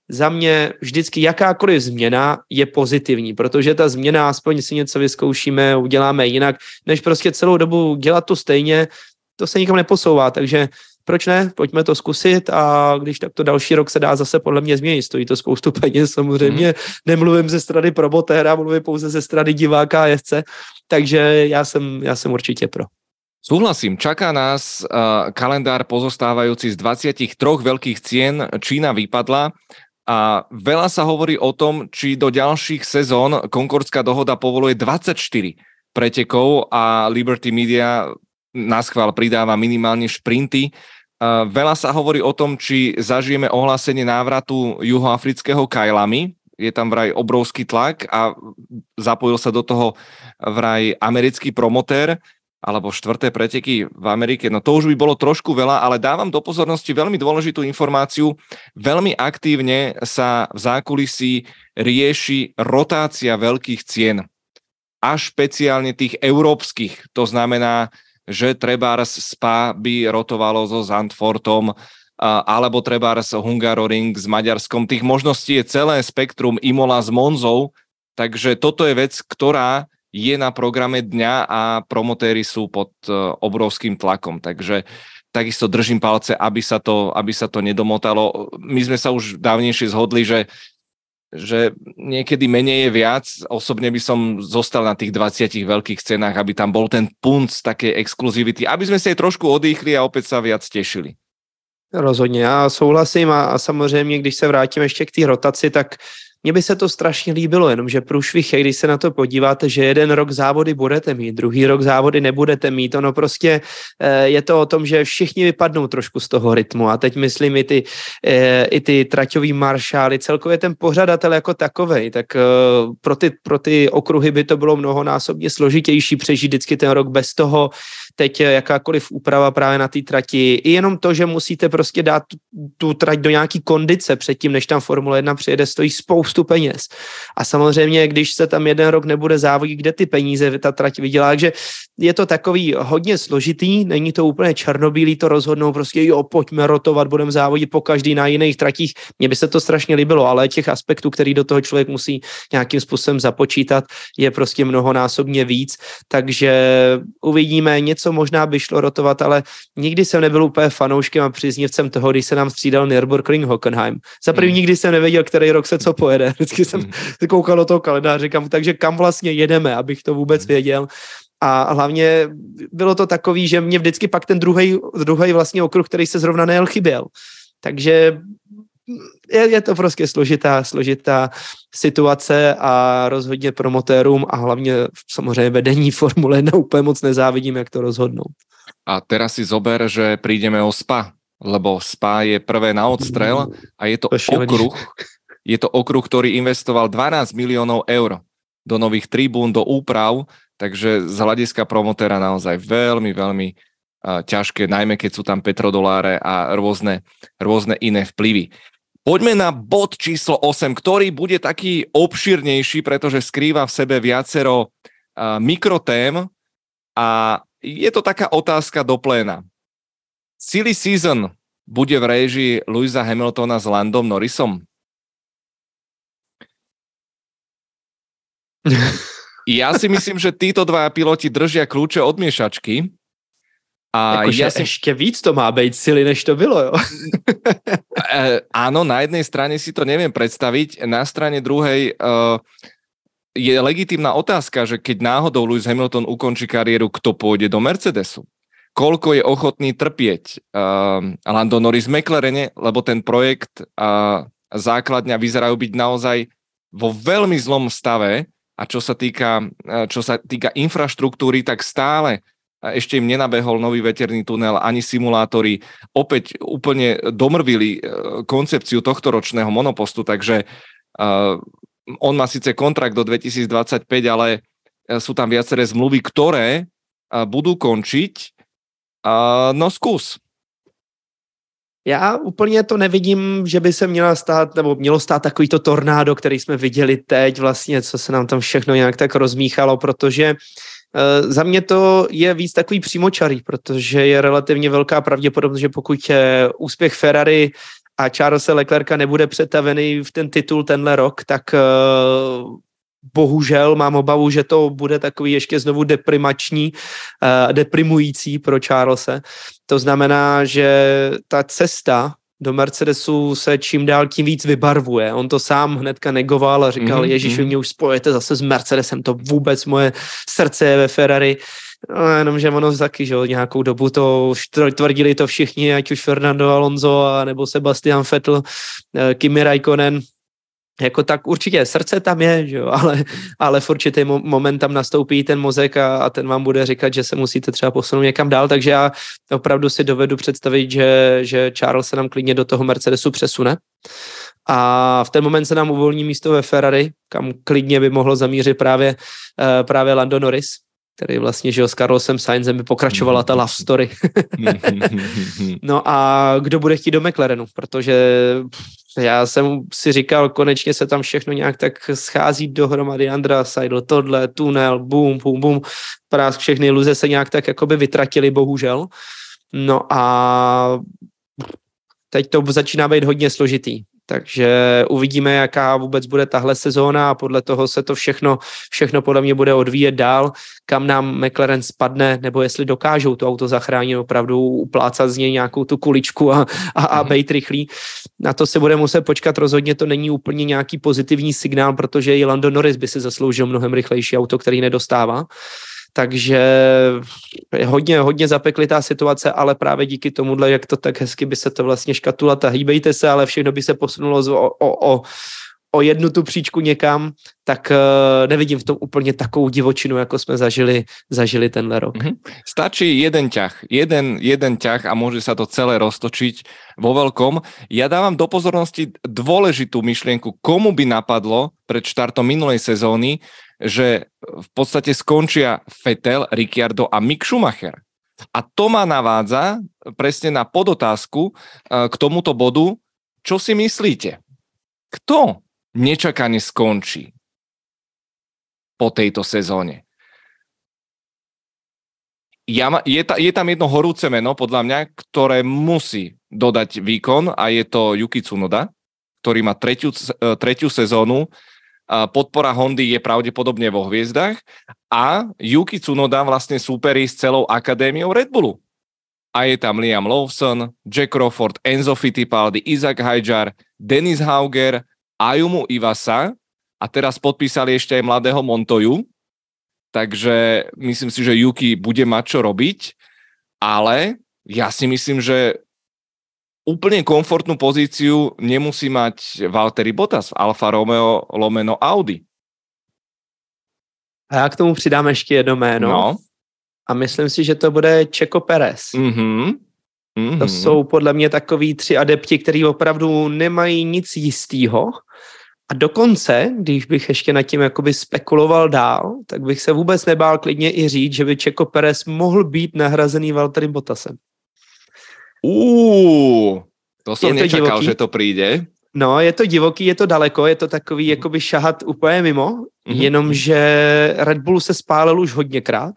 Speaker 2: za mě vždycky jakákoliv změna je pozitivní, protože ta změna, aspoň si něco vyzkoušíme, uděláme jinak, než prostě celou dobu dělat to stejně, to se nikam neposouvá, takže proč ne, pojďme to zkusit a když tak to další rok se dá zase podle mě změnit, stojí to spoustu peněz samozřejmě, mm. nemluvím ze strany promotéra, mluvím pouze ze strany diváka a jezdce, takže já jsem, já jsem určitě pro.
Speaker 1: Súhlasím, čaká nás uh, kalendár pozostávajúci z 23 veľkých cien. Čína vypadla a veľa sa hovorí o tom, či do ďalších sezón Concordská dohoda povoluje 24 pretekov a Liberty Media na schvál pridáva minimálne šprinty. Veľa sa hovorí o tom, či zažijeme ohlásenie návratu juhoafrického Kajlami. Je tam vraj obrovský tlak a zapojil sa do toho vraj americký promotér. Alebo štvrté preteky v Amerike. No to už by bolo trošku veľa, ale dávam do pozornosti veľmi dôležitú informáciu. Veľmi aktívne sa v zákulisí rieši rotácia veľkých cien. Až špeciálne tých európskych. To znamená, že Trebárs Spa by rotovalo so Zandfortom, alebo Trebárs Hungaroring s Maďarskom. Tých možností je celé spektrum Imola s Monzou, takže toto je vec, ktorá je na programe dňa a promotéry sú pod e, obrovským tlakom. Takže takisto držím palce, aby sa to, aby sa to nedomotalo. My sme sa už dávnejšie zhodli, že že niekedy menej je viac. Osobne by som zostal na tých 20 veľkých cenách, aby tam bol ten punt takej exkluzivity, aby sme si aj trošku odýchli a opäť sa viac tešili.
Speaker 2: Rozhodně, já souhlasím a, a samozřejmě, když se vrátím ještě k té rotaci, tak mně by se to strašně líbilo, jenomže průšvih když se na to podíváte, že jeden rok závody budete mít, druhý rok závody nebudete mít. Ono prostě eh, je to o tom, že všichni vypadnou trošku z toho rytmu a teď myslím i ty, eh, i ty traťový maršály, celkově ten pořadatel jako takovej, tak eh, pro ty, pro ty okruhy by to bylo mnohonásobně složitější přežít vždycky ten rok bez toho, teď jakákoliv úprava právě na té trati, i jenom to, že musíte prostě dát tu, tu trať do nějaký kondice předtím, než tam Formule 1 přijede, stojí spoustu peněz. A samozřejmě, když se tam jeden rok nebude závodit, kde ty peníze ta trať vydělá, takže je to takový hodně složitý, není to úplně černobílý, to rozhodnou prostě, jo, pojďme rotovat, budeme závodit po každý na jiných tratích. Mně by se to strašně líbilo, ale těch aspektů, který do toho člověk musí nějakým způsobem započítat, je prostě mnohonásobně víc, takže uvidíme, něco možná by šlo rotovat, ale nikdy jsem nebyl úplně fanouškem a příznivcem toho, když se nám střídal Nürburgring Hockenheim. Za první hmm. nikdy jsem nevěděl, který rok se co pojede. (laughs) Vždycky jsem hmm. koukal do toho kalendáře, říkám, takže kam vlastně jedeme, abych to vůbec hmm. věděl. A hlavně bylo to takový, že mě vždycky pak ten druhý, druhý vlastně okruh, který se zrovna nejel, chyběl. Takže je, je to prostě složitá, složitá situace a rozhodně promotérům a hlavně samozřejmě vedení (laughs) Formule 1 úplně moc nezávidím, jak to rozhodnout.
Speaker 1: A teraz si zober, že prídeme o SPA, lebo SPA je prvé na odstrel a je to, to okruh, je to okruh, ktorý investoval 12 miliónov eur do nových tribún, do úprav, takže z hľadiska promotéra naozaj veľmi, veľmi uh, ťažké, najmä keď sú tam petrodoláre a rôzne, rôzne iné vplyvy. Poďme na bod číslo 8, ktorý bude taký obširnejší, pretože skrýva v sebe viacero uh, mikrotém a je to taká otázka do pléna. Silly season bude v réžii Louisa Hamiltona s Landom Norrisom? (laughs) Ja si myslím, že títo dva piloti držia kľúče od miešačky
Speaker 2: a Jakože ja si... ešte víc to má být sily, než to bylo, jo? (laughs)
Speaker 1: e, áno, na jednej strane si to neviem predstaviť, na strane druhej uh, je legitimná otázka, že keď náhodou Lewis Hamilton ukončí kariéru, kto pôjde do Mercedesu? Koľko je ochotný trpieť uh, Lando Norris v McLarene, lebo ten projekt uh, základňa vyzerajú byť naozaj vo veľmi zlom stave a čo sa týka, čo sa týka infraštruktúry, tak stále ešte im nenabehol nový veterný tunel, ani simulátory. Opäť úplne domrvili e, koncepciu tohto ročného monopostu, takže uh, on má síce kontrakt do 2025, ale e, sú tam viaceré zmluvy, ktoré uh, budú končiť. Uh, no skús.
Speaker 2: Já úplně to nevidím, že by se měla stát, nebo mělo stát takový to tornádo, který jsme viděli teď vlastně, co se nám tam všechno nějak tak rozmíchalo, protože Eh, za mě to je víc takový přímočarý, protože je relativně velká pravděpodobnost, že pokud je úspěch Ferrari a Charlesa Leclerca nebude přetavený v ten titul tenhle rok, tak eh, bohužel mám obavu, že to bude takový ještě znovu deprimační, uh, deprimující pro Charlese. To znamená, že ta cesta do Mercedesu se čím dál tím víc vybarvuje. On to sám hnedka negoval a říkal, mm-hmm. Ježíš, vy mhm. mě už spojete zase s Mercedesem, to vůbec moje srdce je ve Ferrari. No, jenomže ono taky, že nějakou dobu to tvrdili to všichni, ať už Fernando Alonso a nebo Sebastian Vettel, eh, Kimi Raikkonen, jako tak určitě srdce tam je, že jo, (laughs) ale, ale v určitý moment tam nastoupí ten mozek a, a ten vám bude říkat, že se musíte třeba posunout někam dál, takže já opravdu si dovedu představit, že, že Charles se nám klidně do toho Mercedesu přesune a v ten moment se nám uvolní místo ve Ferrari, kam klidně by mohlo zamířit právě, eh, právě Lando Norris, který vlastně, že s Carlosem Sainzem by pokračovala ta love story. (laughs) no a kdo bude chtít do McLarenu, protože já jsem si říkal, konečně se tam všechno nějak tak schází dohromady, Andra Seidl, tohle, tunel, boom, boom, boom, prásk, všechny iluze se nějak tak jakoby vytratili, bohužel. No a teď to začíná být hodně složitý. Takže uvidíme, jaká vůbec bude tahle sezóna a podle toho se to všechno, všechno podle mě bude odvíjet dál, kam nám McLaren spadne, nebo jestli dokážou to auto zachránit, opravdu uplácat z něj nějakou tu kuličku a, a, a mhm. být rychlý. Na to se bude muset počkat, rozhodně to není úplně nějaký pozitivní signál, protože i Lando Norris by si zasloužil mnohem rychlejší auto, který nedostává. Takže je hodně, hodně zapeklitá situace, ale právě díky tomuhle, jak to tak hezky by se to vlastně škatula, a hýbejte se, ale všechno by se posunulo o, o, o, o jednu tu příčku někam, tak uh, nevidím v tom úplně takovou divočinu, jako jsme zažili, zažili tenhle rok. Mm-hmm.
Speaker 1: Stačí jeden ťah, jeden, jeden ťah a může se to celé roztočiť vo veľkom. Ja dávam do pozornosti dôležitú myšlienku, komu by napadlo pred štartom minulej sezóny, že v podstate skončia Fetel, Ricciardo a Mick Schumacher. A to ma navádza presne na podotázku eh, k tomuto bodu. Čo si myslíte? Kto nečakane skončí po tejto sezóne? Ja, je, ta, je tam jedno horúce meno, podľa mňa, ktoré musí dodať výkon a je to Yuki Tsunoda, ktorý má tretiu, eh, tretiu sezónu podpora Hondy je pravdepodobne vo hviezdach a Yuki Tsunoda vlastne súperí s celou akadémiou Red Bullu. A je tam Liam Lawson, Jack Crawford, Enzo Fittipaldi, Isaac Hajar, Denis Hauger, Ayumu Ivasa a teraz podpísali ešte aj mladého Montoju, takže myslím si, že Yuki bude mať čo robiť, ale ja si myslím, že úplne komfortnú pozíciu nemusí mať Valtteri Bottas v Alfa Romeo lomeno Audi.
Speaker 2: A já k tomu přidám ještě jedno jméno. No. A myslím si, že to bude Čeko Perez. Mm-hmm. Mm-hmm. To jsou podle mě takový tři adepti, kteří opravdu nemají nic jistýho. A dokonce, když bych ještě nad tím jakoby spekuloval dál, tak bych se vůbec nebál klidně i říct, že by Čeko Perez mohl být nahrazený Valtteri Bottasem.
Speaker 1: Uh, to jsem nečakal, že to přijde.
Speaker 2: No, je to divoký, je to daleko, je to takový jakoby šahat úplně mimo, mm-hmm. jenomže Red Bull se spálil už hodněkrát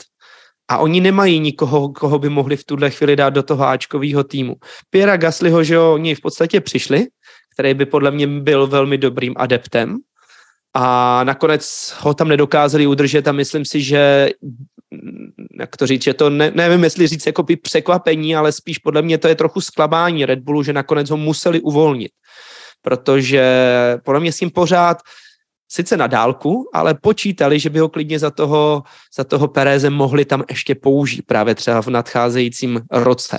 Speaker 2: a oni nemají nikoho, koho by mohli v tuhle chvíli dát do toho Ačkového týmu. Piera Gaslyho, že jo, oni v podstatě přišli, který by podle mě byl velmi dobrým adeptem, a nakonec ho tam nedokázali udržet a myslím si, že jak to říct, že to ne, nevím, jestli říct jako by překvapení, ale spíš podle mě to je trochu zklamání Red Bullu, že nakonec ho museli uvolnit, protože podle mě s tím pořád sice na dálku, ale počítali, že by ho klidně za toho, za toho Pereze mohli tam ještě použít právě třeba v nadcházejícím roce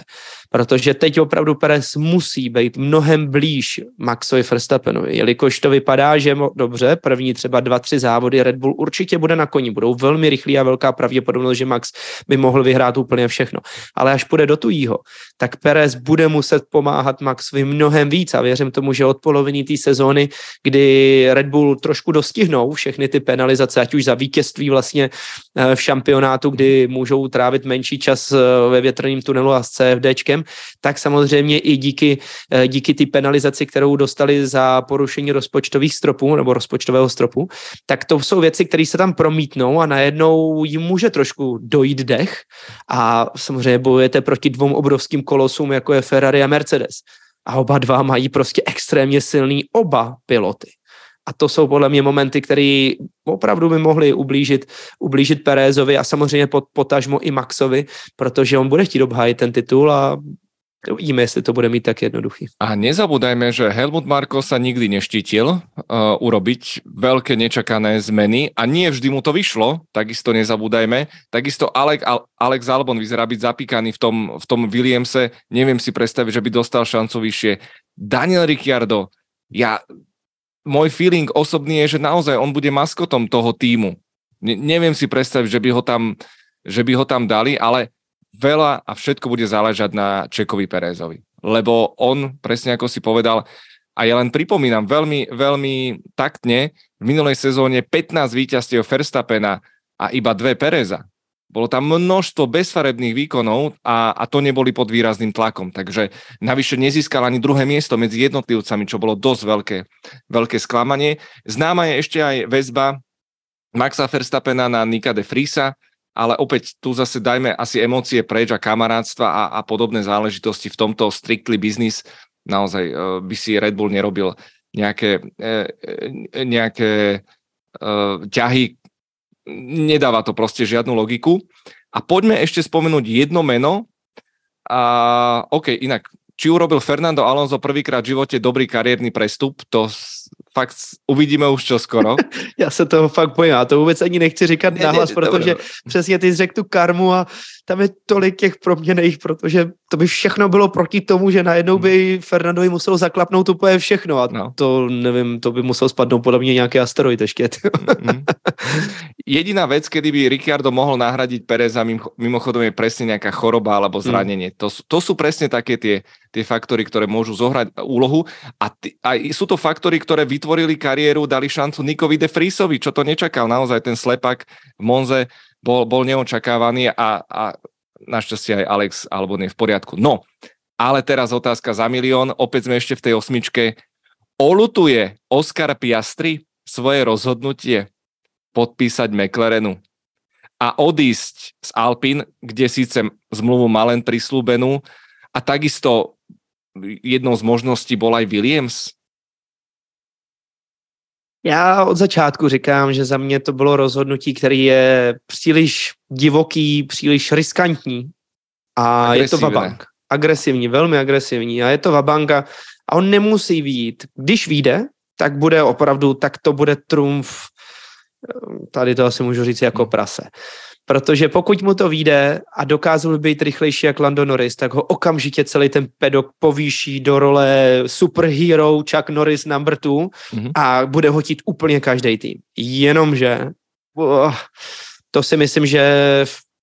Speaker 2: protože teď opravdu Perez musí být mnohem blíž Maxovi Verstappenovi, jelikož to vypadá, že mo- dobře, první třeba dva, tři závody Red Bull určitě bude na koni, budou velmi rychlí a velká pravděpodobnost, že Max by mohl vyhrát úplně všechno. Ale až půjde do tujího, tak Perez bude muset pomáhat Maxovi mnohem víc. A věřím tomu, že od poloviny té sezóny, kdy Red Bull trošku dostihnou všechny ty penalizace, ať už za vítězství vlastně eh, v šampionátu, kdy můžou trávit menší čas eh, ve větrném tunelu a s CFDčkem, tak samozřejmě i díky, eh, díky ty penalizaci, kterou dostali za porušení rozpočtových stropů nebo rozpočtového stropu, tak to jsou věci, které se tam promítnou a najednou jim může trošku dojít dech a samozřejmě bojujete proti dvou obrovským kolosům, jako je Ferrari a Mercedes. A oba dva mají prostě extrémně silný oba piloty. A to jsou podle mě momenty, které opravdu by mohly ublížit, ublížit Perézovi a samozřejmě pot, potažmo i Maxovi, protože on bude chtít obhájit ten titul a Uvidíme, jestli to bude mít tak jednoduchý.
Speaker 1: A nezabúdajme, že Helmut Marko sa nikdy neštítil uh, urobiť veľké nečakané zmeny a nie vždy mu to vyšlo, takisto nezabúdajme. Takisto Alex, Alex Albon vyzerá byť zapíkaný v tom, v tom Williamse, neviem si predstaviť, že by dostal šancu vyššie. Daniel Ricciardo, ja môj feeling osobný je, že naozaj on bude maskotom toho týmu. Ne, neviem si predstaviť, že by ho tam, že by ho tam dali, ale veľa a všetko bude záležať na Čekovi Perezovi. Lebo on, presne ako si povedal, a ja len pripomínam veľmi, veľmi taktne, v minulej sezóne 15 víťazstiev Verstappena a iba dve Pereza. Bolo tam množstvo bezfarebných výkonov a, a to neboli pod výrazným tlakom. Takže navyše nezískal ani druhé miesto medzi jednotlivcami, čo bolo dosť veľké, veľké sklamanie. Známa je ešte aj väzba Maxa Verstappena na Nika de Frisa, ale opäť tu zase dajme asi emócie preč a kamarátstva a, a podobné záležitosti v tomto strictly business. Naozaj uh, by si Red Bull nerobil nejaké, uh, nejaké uh, ťahy, nedáva to proste žiadnu logiku. A poďme ešte spomenúť jedno meno. A, OK, inak, či urobil Fernando Alonso prvýkrát v živote dobrý kariérny prestup, to fakt uvidíme už čo skoro. (laughs)
Speaker 2: Já se toho fakt bojím, já to vůbec ani nechci říkat ne, nahlas, ne, protože dobré. (laughs) přesně ty řekl tu karmu a tam je tolik těch proměných, protože to by všechno bylo proti tomu, že najednou hmm. by Fernandovi muselo zaklapnout úplně všechno a no. to nevím, to by musel spadnout podle mě nějaký asteroid ještě. mm.
Speaker 1: Jediná vec, kedy by Ricardo mohol nahradiť Pereza, mimochodom je presne nejaká choroba alebo zranenie. Mm. To, to sú presne také tie, tie faktory, ktoré môžu zohrať úlohu a, t- a sú to faktory, ktoré vytvorili kariéru, dali šancu Nikovi de Friesovi, čo to nečakal. Naozaj ten slepak v Monze bol, bol neočakávaný a, a našťastie aj Alex alebo nie v poriadku. No, ale teraz otázka za milión, opäť sme ešte v tej osmičke. Olutuje Oscar Piastri svoje rozhodnutie podpísať McLarenu a odísť z Alpin, kde síce zmluvu má len prislúbenú a takisto jednou z možností bol aj Williams,
Speaker 2: Já od začátku říkám, že za mě to bylo rozhodnutí, který je příliš divoký, příliš riskantní a je to vabank. Agresivní, velmi agresivní a je to vabanka a on nemusí výjít. Když vyjde, tak bude opravdu, tak to bude trumf, tady to asi můžu říct jako prase. Protože pokud mu to vyjde a dokázal být rychlejší jak Lando Norris, tak ho okamžitě celý ten pedok povýší do role superhero Chuck Norris number two mm-hmm. a bude hotit úplně každý tým. Jenomže oh, to si myslím, že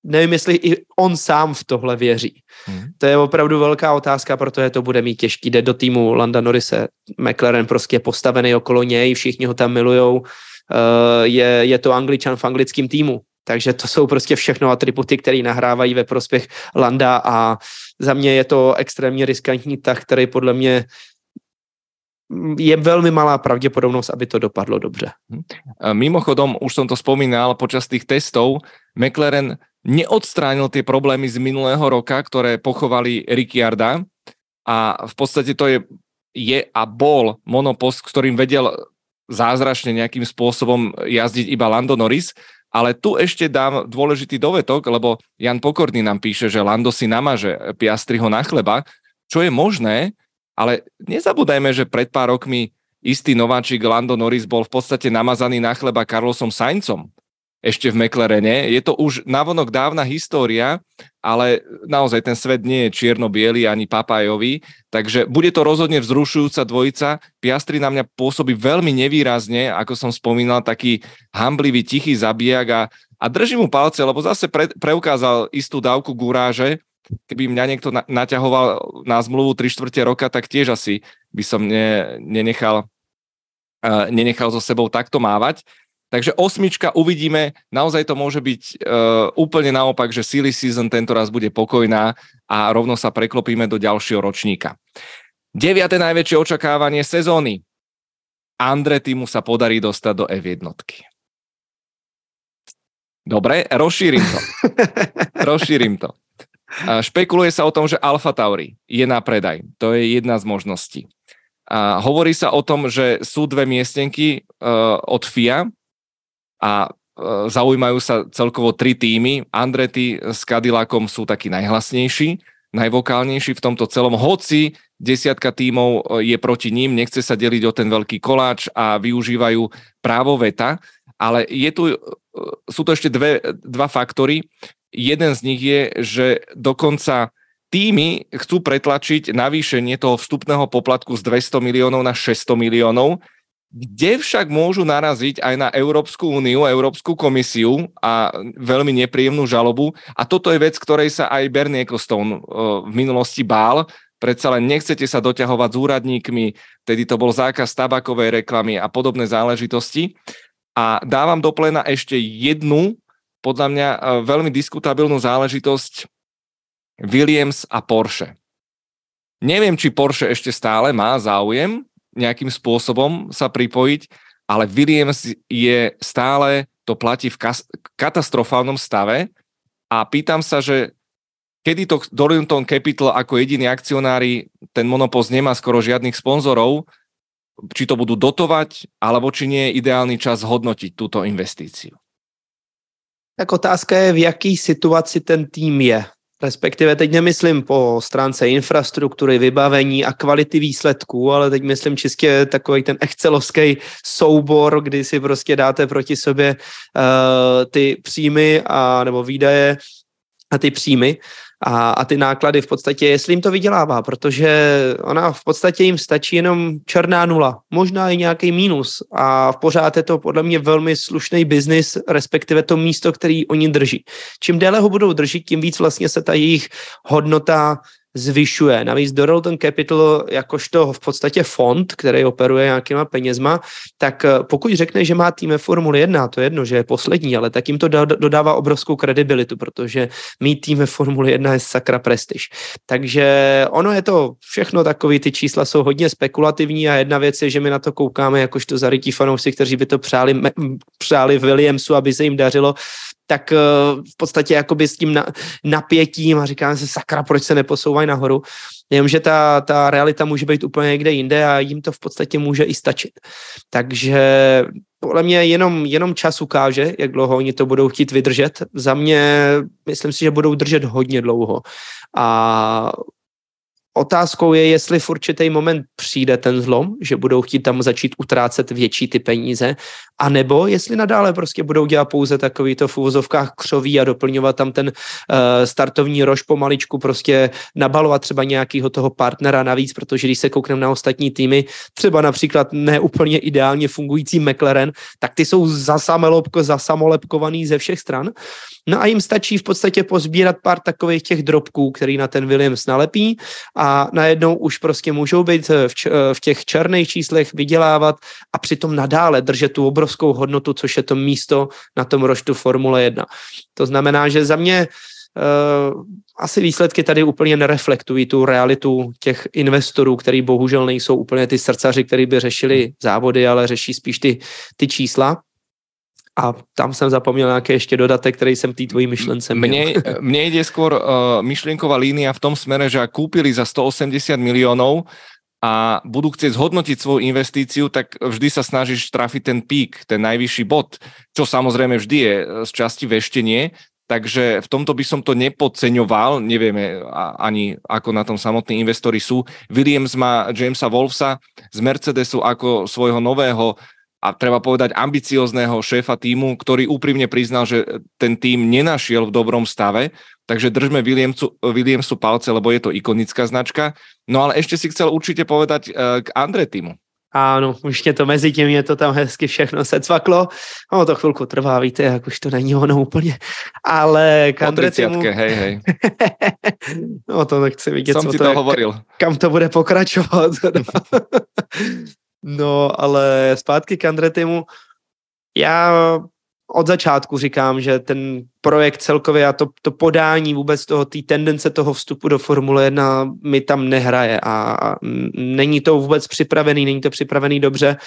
Speaker 2: nevím, jestli i on sám v tohle věří. Hmm. To je opravdu velká otázka, protože to bude mít těžký. Jde do týmu Landa Norrise, McLaren prostě je postavený okolo něj, všichni ho tam milujou. Uh, je, je to angličan v anglickém týmu. Takže to jsou prostě všechno atributy, které nahrávají ve prospěch Landa a za mě je to extrémně riskantní tak, který podle mě je veľmi malá pravdepodobnosť, aby to dopadlo dobře. Hm.
Speaker 1: Mimochodom, už som to spomínal, počas tých testov McLaren neodstránil tie problémy z minulého roka, ktoré pochovali Ricciarda a v podstate to je, je a bol monopost, ktorým vedel zázračne nejakým spôsobom jazdiť iba Lando Norris ale tu ešte dám dôležitý dovetok, lebo Jan Pokorný nám píše, že Lando si namaže Piastriho na chleba, čo je možné, ale nezabúdajme, že pred pár rokmi istý nováčik Lando Norris bol v podstate namazaný na chleba Carlosom Saincom ešte v McLarene. Je to už navonok dávna história, ale naozaj ten svet nie je čierno-biely ani papajový, takže bude to rozhodne vzrušujúca dvojica. Piastri na mňa pôsobí veľmi nevýrazne, ako som spomínal, taký hamblivý, tichý zabijak a, a držím mu palce, lebo zase pre, preukázal istú dávku guráže, keby mňa niekto na, naťahoval na zmluvu 3 čtvrte roka, tak tiež asi by som ne, nenechal, uh, nenechal so sebou takto mávať. Takže osmička uvidíme, naozaj to môže byť uh, úplne naopak, že silly season tento raz bude pokojná a rovno sa preklopíme do ďalšieho ročníka. Deviate najväčšie očakávanie sezóny. Andretimu sa podarí dostať do F1. Dobre, rozšírim to. (laughs) rozšírim to. Špekuluje sa o tom, že Alfa Tauri je na predaj. To je jedna z možností. A hovorí sa o tom, že sú dve miestenky uh, od FIA, a e, zaujímajú sa celkovo tri týmy. Andretti s Cadillacom sú takí najhlasnejší, najvokálnejší v tomto celom, hoci desiatka tímov e, je proti ním, nechce sa deliť o ten veľký koláč a využívajú právo veta, ale je tu, e, sú to ešte dve, dva faktory. Jeden z nich je, že dokonca týmy chcú pretlačiť navýšenie toho vstupného poplatku z 200 miliónov na 600 miliónov, kde však môžu naraziť aj na Európsku úniu, Európsku komisiu a veľmi nepríjemnú žalobu. A toto je vec, ktorej sa aj Bernie Ecclestone v minulosti bál. Predsa len nechcete sa doťahovať s úradníkmi, tedy to bol zákaz tabakovej reklamy a podobné záležitosti. A dávam do plena ešte jednu podľa mňa e, veľmi diskutabilnú záležitosť Williams a Porsche. Neviem, či Porsche ešte stále má záujem nejakým spôsobom sa pripojiť, ale Williams je stále, to platí v katastrofálnom stave a pýtam sa, že kedy to Dorrington Capital ako jediní akcionári, ten monopost nemá skoro žiadnych sponzorov, či to budú dotovať, alebo či nie je ideálny čas hodnotiť túto investíciu.
Speaker 2: Tak otázka je, v jaký situaci ten tým je. Respektive teď nemyslím po stránce infrastruktury, vybavení a kvality výsledků, ale teď myslím čistě takový ten excelovský soubor, kdy si prostě dáte proti sobě uh, ty příjmy a nebo výdaje a ty příjmy a, a ty náklady v podstatě, jestli jim to vydělává, protože ona v podstatě jim stačí jenom černá nula, možná i nějaký mínus a pořád je to podle mě velmi slušný biznis, respektive to místo, který oni drží. Čím déle ho budou držet, tím víc vlastně se ta jejich hodnota zvyšuje. Navíc Doralton Capital, jakožto v podstatě fond, který operuje nějakýma penězma, tak eh, pokud řekne, že má tým Formule 1, to je jedno, že je poslední, ale tak jim to dodává obrovskou kredibilitu, protože mít tým Formule 1 je sakra prestiž. Takže ono je to všechno takový, ty čísla jsou hodně spekulativní a jedna věc je, že my na to koukáme jakožto zarytí fanoušci, kteří by to přáli, přáli Williamsu, aby se jim dařilo, tak eh, v podstatě jakoby s tím napětím a říkám si, sakra, proč se neposouvají nahoru. Jenomže ta, ta realita může být úplně někde jinde a jim to v podstatě může i stačit. Takže podle mě jenom, jenom čas ukáže, jak dlouho oni to budou chtít vydržet. Za mě myslím si, že budou držet hodně dlouho. A Otázkou je, jestli v určitý moment přijde ten zlom, že budou chtít tam začít utrácet větší ty peníze, anebo jestli nadále prostě budou dělat pouze takovýto v úvozovkách křoví a doplňovat tam ten uh, startovní rož pomaličku, prostě nabalovat třeba nějakého toho partnera navíc, protože když se koukneme na ostatní týmy, třeba například neúplně ideálně fungující McLaren, tak ty jsou zasamelepko, zasamolepkovaný ze všech stran. No a jim stačí v podstatě pozbírat pár takových těch drobků, který na ten Williams nalepí a najednou už prostě můžou být v, č- v těch černých číslech vydělávat a přitom nadále držet tu obrovskou hodnotu, což je to místo na tom roštu Formule 1. To znamená, že za mě Uh, asi výsledky tady úplně nereflektují tu realitu těch investorů, který bohužel nejsou úplně ty srdcaři, kteří by řešili závody, ale řeší spíš ty, ty čísla. A tam jsem zapomněl nějaký ještě dodatek, který jsem tý tvojí myšlence
Speaker 1: měl. Mne, (laughs) mne ide skôr uh, myšlienková línia v tom smere, že kúpili za 180 miliónov a budú chcieť zhodnotiť svoju investíciu, tak vždy sa snažíš trafiť ten pík, ten najvyšší bod, čo samozrejme vždy je z časti veštenie, takže v tomto by som to nepodceňoval, nevieme ani ako na tom samotní investori sú. Williams má Jamesa Wolfsa z Mercedesu ako svojho nového a treba povedať ambiciozného šéfa týmu, ktorý úprimne priznal, že ten tým nenašiel v dobrom stave, takže držme Williamsu, Williamsu palce, lebo je to ikonická značka. No ale ešte si chcel určite povedať uh, k Andretimu.
Speaker 2: Ano, už mě to mezi tím, je to tam hezky všechno se cvaklo. No to chvilku trvá, víte, jak už to není ono úplně. Ale
Speaker 1: k Andretimu... hej, hej. (laughs)
Speaker 2: no to nechci vidět,
Speaker 1: Som
Speaker 2: co
Speaker 1: ti
Speaker 2: to,
Speaker 1: to hovoril.
Speaker 2: kam to bude pokračovat. No, (laughs) ale zpátky k Andretimu. Já od začátku říkám, že ten projekt celkově a to, to podání vůbec toho, té tendence toho vstupu do Formule 1 mi tam nehraje a není to vůbec připravený, není to připravený dobře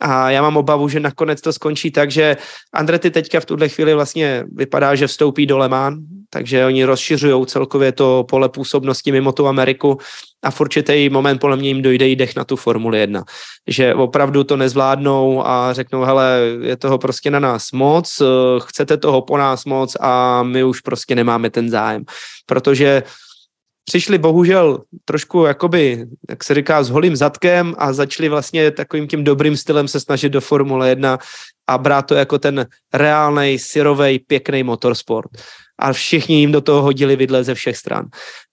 Speaker 2: a já mám obavu, že nakonec to skončí tak, že Andretti teďka v tuhle chvíli vlastně vypadá, že vstoupí do Le Mans, takže oni rozšiřují celkově to pole působnosti mimo tu Ameriku a v určitý moment podle mě jim dojde i dech na tu Formuli 1. Že opravdu to nezvládnou a řeknou, hele, je toho prostě na nás moc, chcete toho po nás moc a my už prostě nemáme ten zájem. Protože přišli bohužel trošku jakoby, jak se říká, s holým zadkem a začali vlastně takovým tím dobrým stylem se snažit do Formule 1 a brát to jako ten reálnej, syrovej, pěkný motorsport. A všichni jim do toho hodili vidle ze všech stran.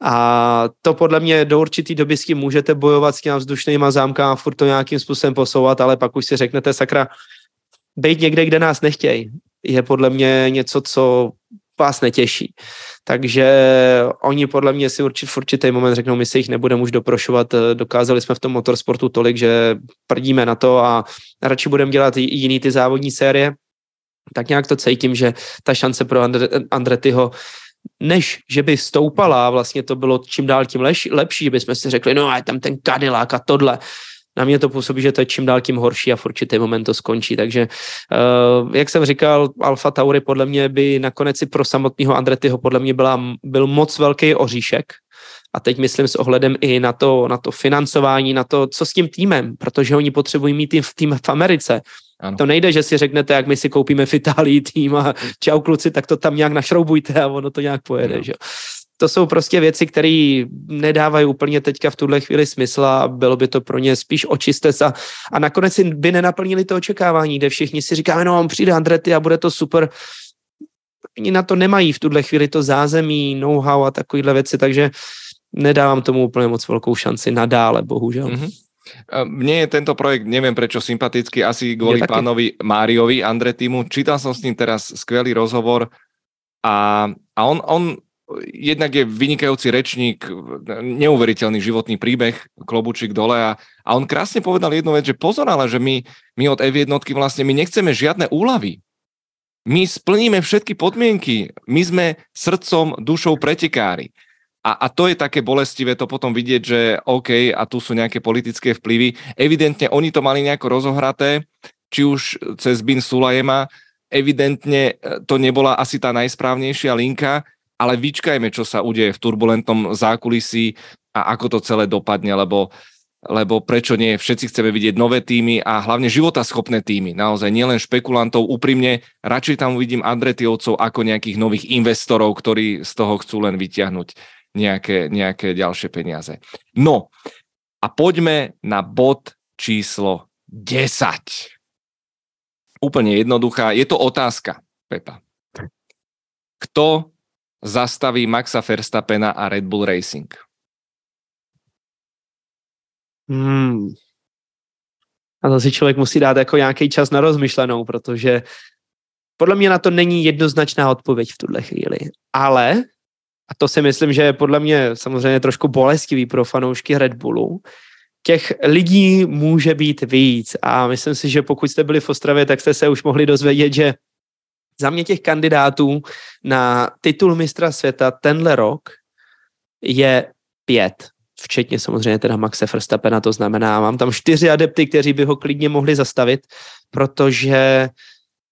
Speaker 2: A to podle mě do určitý doby s tím můžete bojovat s těma vzdušnýma zámkama, furt to nějakým způsobem posouvat, ale pak už si řeknete, sakra, být někde, kde nás nechtějí, je podle mě něco, co vás netěší. Takže oni podle mě si určit, v určitý moment řeknou, my si jich nebudeme už doprošovat, dokázali jsme v tom motorsportu tolik, že prdíme na to a radši budeme dělat jiný ty závodní série. Tak nějak to cítím, že ta šance pro Andre, Andretyho než že by stoupala, vlastně to bylo čím dál tím lepší, lepší že bychom si řekli, no a tam ten Cadillac a tohle. Na mě to působí, že to je čím dál tím horší a v určitý moment to skončí. Takže, uh, jak jsem říkal, Alfa Tauri podle mě by nakonec i pro samotného Andretyho podle mě byla, byl moc velký oříšek, a teď myslím s ohledem i na to, na to financování, na to, co s tím týmem, protože oni potřebují mít tým, tým v Americe. Ano. To nejde, že si řeknete, jak my si koupíme v Itálii tým a čau kluci, tak to tam nějak našroubujte a ono to nějak pojede. No. Že? To jsou prostě věci, které nedávají úplně teďka v tuhle chvíli smysl a bylo by to pro ně spíš očistec a, a nakonec by nenaplnili to očekávání, kde všichni si říkáme, no on přijde Andretti a bude to super. Oni na to nemají v tuhle chvíli to zázemí, know-how a takovéhle věci, takže nedávám tomu úplně moc velkou šanci nadále, bohužel. Mm-hmm.
Speaker 1: Mne je tento projekt, neviem prečo, sympatický, asi kvôli pánovi Máriovi Andretimu. Čítal som s ním teraz skvelý rozhovor a, a on, on jednak je vynikajúci rečník, neuveriteľný životný príbeh, klobučík dole a, a on krásne povedal jednu vec, že pozor, ale že my, my od F1 vlastne my nechceme žiadne úlavy. My splníme všetky podmienky. My sme srdcom, dušou pretekári. A, a to je také bolestivé to potom vidieť, že OK, a tu sú nejaké politické vplyvy. Evidentne oni to mali nejako rozohraté, či už cez Bin Sulajema, evidentne e, to nebola asi tá najsprávnejšia linka, ale vyčkajme, čo sa udeje v turbulentnom zákulisí a ako to celé dopadne, lebo lebo prečo nie, všetci chceme vidieť nové týmy a hlavne životaschopné týmy, naozaj nielen špekulantov, úprimne, radšej tam uvidím Andretiovcov ako nejakých nových investorov, ktorí z toho chcú len vyťahnuť nejaké, nejaké ďalšie peniaze. No a poďme na bod číslo 10. Úplne jednoduchá. Je to otázka, Pepa. Kto zastaví Maxa Verstappena a Red Bull Racing?
Speaker 2: Hmm. A to si člověk musí dát jako nějaký čas na rozmyšlenou, protože podle mě na to není jednoznačná odpověď v tuhle chvíli. Ale a to si myslím, že je podle mě samozřejmě trošku bolestivý pro fanoušky Red Bullu, těch lidí může být víc a myslím si, že pokud jste byli v Ostravě, tak jste se už mohli dozvědět, že za mě těch kandidátů na titul mistra světa tenhle rok je pět, včetně samozřejmě teda Maxe Verstappena, to znamená, mám tam čtyři adepty, kteří by ho klidně mohli zastavit, protože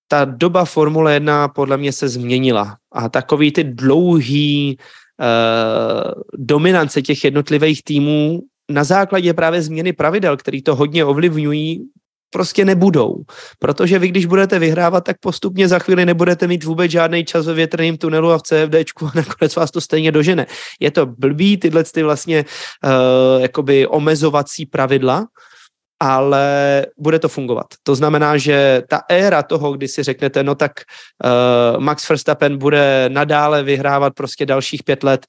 Speaker 2: ta doba Formule 1 podle mě se změnila a takový ty dlouhý uh, dominance těch jednotlivých týmů na základě právě změny pravidel, který to hodně ovlivňují, prostě nebudou. Protože vy, když budete vyhrávat, tak postupně za chvíli nebudete mít vůbec žádný čas ve větrném tunelu a v CFDčku a nakonec vás to stejně dožene. Je to blbý, tyhle ty vlastně uh, jakoby omezovací pravidla, ale bude to fungovat. To znamená, že ta éra toho, kdy si řeknete, no tak uh, Max Verstappen bude nadále vyhrávat prostě dalších pět let,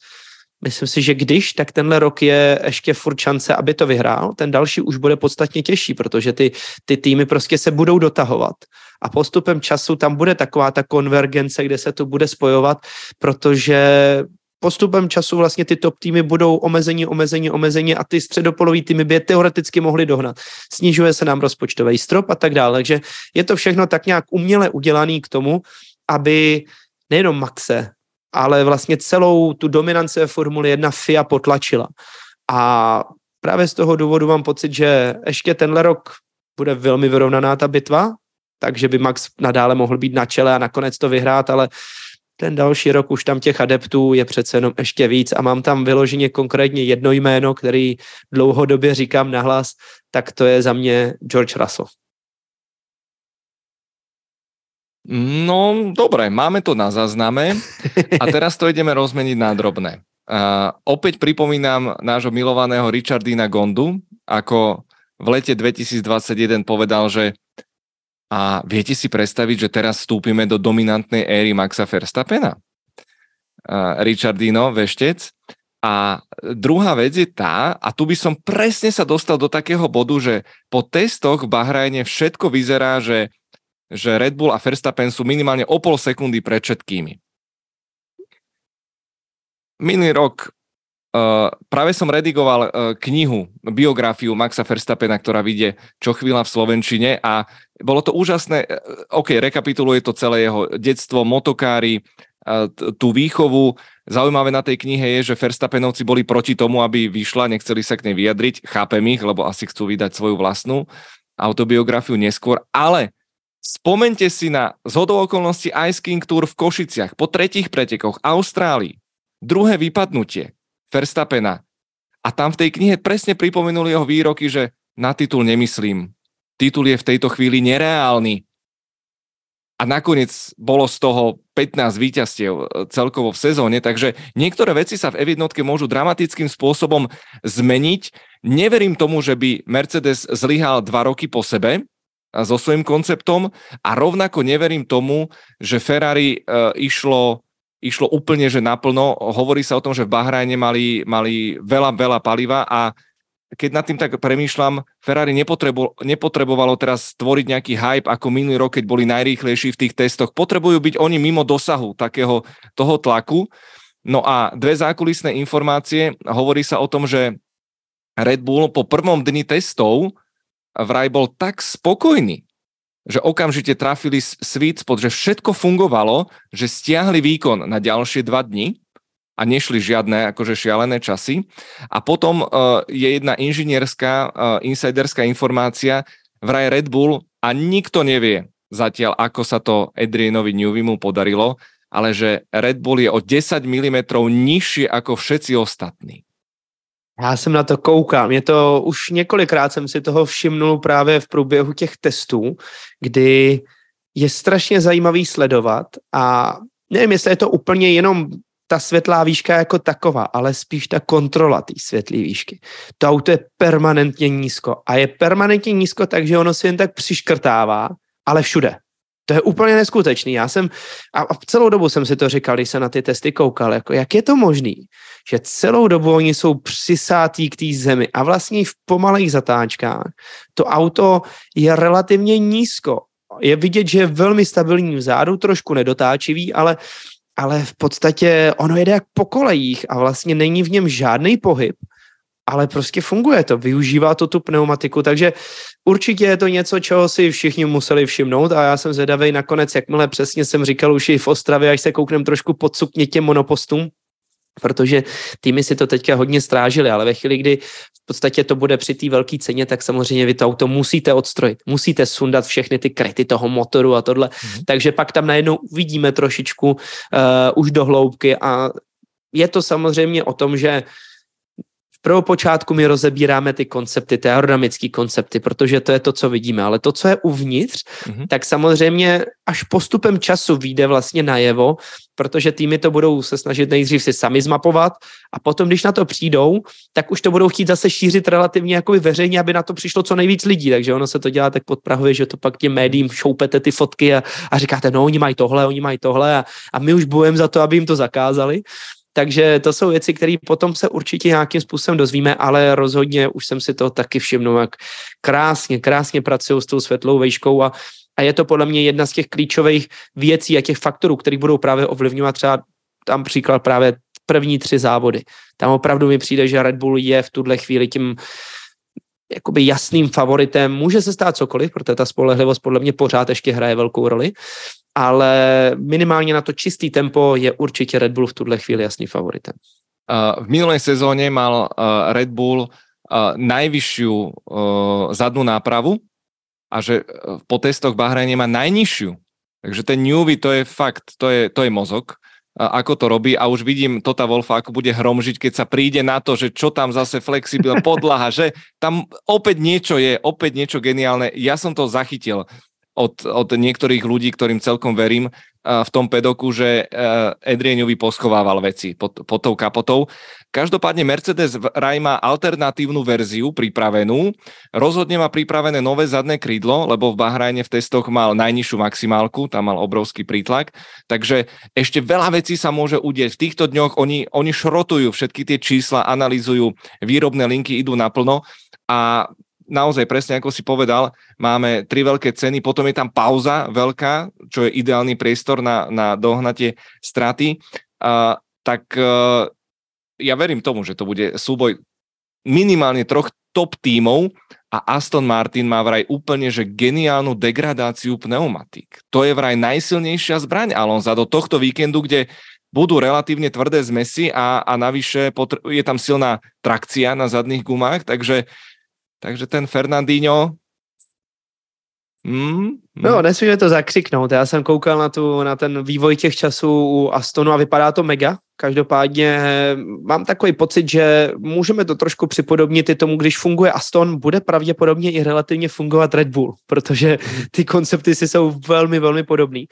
Speaker 2: myslím si, že když, tak tenhle rok je ještě furt šance, aby to vyhrál, ten další už bude podstatně těžší, protože ty, ty týmy prostě se budou dotahovat a postupem času tam bude taková ta konvergence, kde se to bude spojovat, protože postupem času vlastně ty top týmy budou omezení, omezení, omezení a ty středopolový týmy by je teoreticky mohly dohnat. Snižuje se nám rozpočtový strop a tak dále. Takže je to všechno tak nějak uměle udělaný k tomu, aby nejenom Maxe, ale vlastně celou tu dominanci ve Formuli 1 FIA potlačila. A právě z toho důvodu mám pocit, že ještě tenhle rok bude velmi vyrovnaná ta bitva, takže by Max nadále mohl být na čele a nakonec to vyhrát, ale ten další rok už tam těch adeptů je přece jenom ještě víc a mám tam vyloženě konkrétně jedno jméno, který dlouhodobě říkám nahlas, tak to je za mě George Russell.
Speaker 1: No, dobre, máme to na zázname a teraz to ideme rozmeniť na drobné. Uh, opäť pripomínam nášho milovaného Richardina Gondu, ako v lete 2021 povedal, že a viete si predstaviť, že teraz vstúpime do dominantnej éry Maxa Verstappena? Richardino Veštec. A druhá vec je tá, a tu by som presne sa dostal do takého bodu, že po testoch v Bahrajne všetko vyzerá, že, že Red Bull a Verstappen sú minimálne o pol sekundy pred všetkými. Minulý rok Uh, práve som redigoval uh, knihu, biografiu Maxa Verstappena, ktorá vyjde čo chvíľa v Slovenčine a bolo to úžasné. OK, rekapituluje to celé jeho detstvo, motokári, uh, tú výchovu. Zaujímavé na tej knihe je, že Verstappenovci boli proti tomu, aby vyšla, nechceli sa k nej vyjadriť. Chápem ich, lebo asi chcú vydať svoju vlastnú autobiografiu neskôr, ale spomente si na zhodou okolností Ice King Tour v Košiciach po tretích pretekoch Austrálii. Druhé vypadnutie Verstappena. A tam v tej knihe presne pripomenuli jeho výroky, že na titul nemyslím. Titul je v tejto chvíli nereálny. A nakoniec bolo z toho 15 víťazstiev e, celkovo v sezóne, takže niektoré veci sa v F1 môžu dramatickým spôsobom zmeniť. Neverím tomu, že by Mercedes zlyhal dva roky po sebe so svojím konceptom a rovnako neverím tomu, že Ferrari uh, išlo išlo úplne, že naplno. Hovorí sa o tom, že v Bahrajne mali, mali veľa, veľa paliva a keď nad tým tak premýšľam, Ferrari nepotrebo, nepotrebovalo teraz stvoriť nejaký hype ako minulý rok, keď boli najrýchlejší v tých testoch. Potrebujú byť oni mimo dosahu takého toho tlaku. No a dve zákulisné informácie. Hovorí sa o tom, že Red Bull po prvom dni testov vraj bol tak spokojný, že okamžite trafili sweet spot, že všetko fungovalo, že stiahli výkon na ďalšie dva dni a nešli žiadne akože šialené časy. A potom uh, je jedna inžinierská, uh, insiderská informácia, vraj Red Bull a nikto nevie zatiaľ, ako sa to Adrianovi Newvimu podarilo, ale že Red Bull je o 10 mm nižšie ako všetci ostatní.
Speaker 2: Já jsem na to koukám. Je to už několikrát jsem si toho všimnul právě v průběhu těch testů, kdy je strašně zajímavý sledovat a nevím, jestli je to úplně jenom ta světlá výška jako taková, ale spíš ta kontrola té světlé výšky. To auto je permanentně nízko a je permanentně nízko, takže ono si jen tak přiškrtává, ale všude. To je úplně neskutečný. Já jsem, a celou dobu jsem si to říkal, když jsem na ty testy koukal, jako jak je to možný, že celou dobu oni jsou přisátí k té zemi a vlastně v pomalých zatáčkách to auto je relativně nízko. Je vidět, že je velmi stabilní vzadu, trošku nedotáčivý, ale, ale v podstatě ono jede jak po kolejích a vlastně není v něm žádný pohyb ale prostě funguje to, využívá to tu pneumatiku, takže určitě je to něco, čeho si všichni museli všimnout a já jsem zvědavý nakonec, jakmile přesně jsem říkal už i v Ostravě, až se kouknem trošku pod sukně těm monopostům, protože týmy si to teďka hodně strážili, ale ve chvíli, kdy v podstatě to bude při té velké ceně, tak samozřejmě vy to auto musíte odstrojit, musíte sundat všechny ty kryty toho motoru a tohle, mm-hmm. takže pak tam najednou vidíme trošičku uh, už do hloubky a je to samozřejmě o tom, že prvopočátku my rozebíráme ty koncepty, ty aerodynamické koncepty, protože to je to, co vidíme, ale to, co je uvnitř, mm-hmm. tak samozřejmě až postupem času vyjde vlastně najevo, protože týmy to budou se snažit nejdřív si sami zmapovat a potom, když na to přijdou, tak už to budou chtít zase šířit relativně jako veřejně, aby na to přišlo co nejvíc lidí, takže ono se to dělá tak podprahově, že to pak těm médiím šoupete ty fotky a, a říkáte, no oni mají tohle, oni mají tohle a, a my už bojujeme za to, aby jim to zakázali takže to jsou věci, které potom se určitě nějakým způsobem dozvíme, ale rozhodně už jsem si to taky všimnul, jak krásně, krásně pracují s tou světlou vejškou a, a je to podle mě jedna z těch klíčových věcí a těch faktorů, které budou právě ovlivňovat třeba tam příklad právě první tři závody. Tam opravdu mi přijde, že Red Bull je v tuhle chvíli tím jakoby jasným favoritem. Může se stát cokoliv, protože ta spolehlivost podle mě pořád ještě hraje velkou roli, ale minimálně na to čistý tempo je určitě Red Bull v tuhle chvíli jasný favoritem.
Speaker 1: v minulé sezóně mal Red Bull najvyššiu zadnú nápravu a že po testoch Bahrajne má najnižšiu. Takže ten Newby to je fakt, to je, to je mozog ako to robí a už vidím Tota Wolfa, ako bude hromžiť, keď sa príde na to, že čo tam zase flexibilná podlaha, že tam opäť niečo je, opäť niečo geniálne. Ja som to zachytil od, od niektorých ľudí, ktorým celkom verím v tom pedoku, že uh, Adrianovi poschovával veci pod, pod tou kapotou. Každopádne Mercedes raj má alternatívnu verziu pripravenú. Rozhodne má pripravené nové zadné krídlo, lebo v Bahrajne v testoch mal najnižšiu maximálku, tam mal obrovský prítlak. Takže ešte veľa vecí sa môže udieť. V týchto dňoch oni, oni šrotujú všetky tie čísla, analýzujú, výrobné linky idú naplno a naozaj presne ako si povedal, máme tri veľké ceny, potom je tam pauza veľká, čo je ideálny priestor na, na dohnatie straty. Uh, tak uh, ja verím tomu, že to bude súboj minimálne troch top tímov a Aston Martin má vraj úplne že geniálnu degradáciu pneumatik. To je vraj najsilnejšia zbraň Alonza do tohto víkendu, kde budú relatívne tvrdé zmesy a, a navyše je tam silná trakcia na zadných gumách, takže, takže ten Fernandinho
Speaker 2: Mm, No, nesmíme to zakřiknout. Já jsem koukal na, tu, na ten vývoj těch časů u Astonu a vypadá to mega. Každopádně mám takový pocit, že můžeme to trošku připodobnit i tomu, když funguje Aston, bude pravděpodobně i relativně fungovat Red Bull, protože ty koncepty si jsou velmi, velmi podobný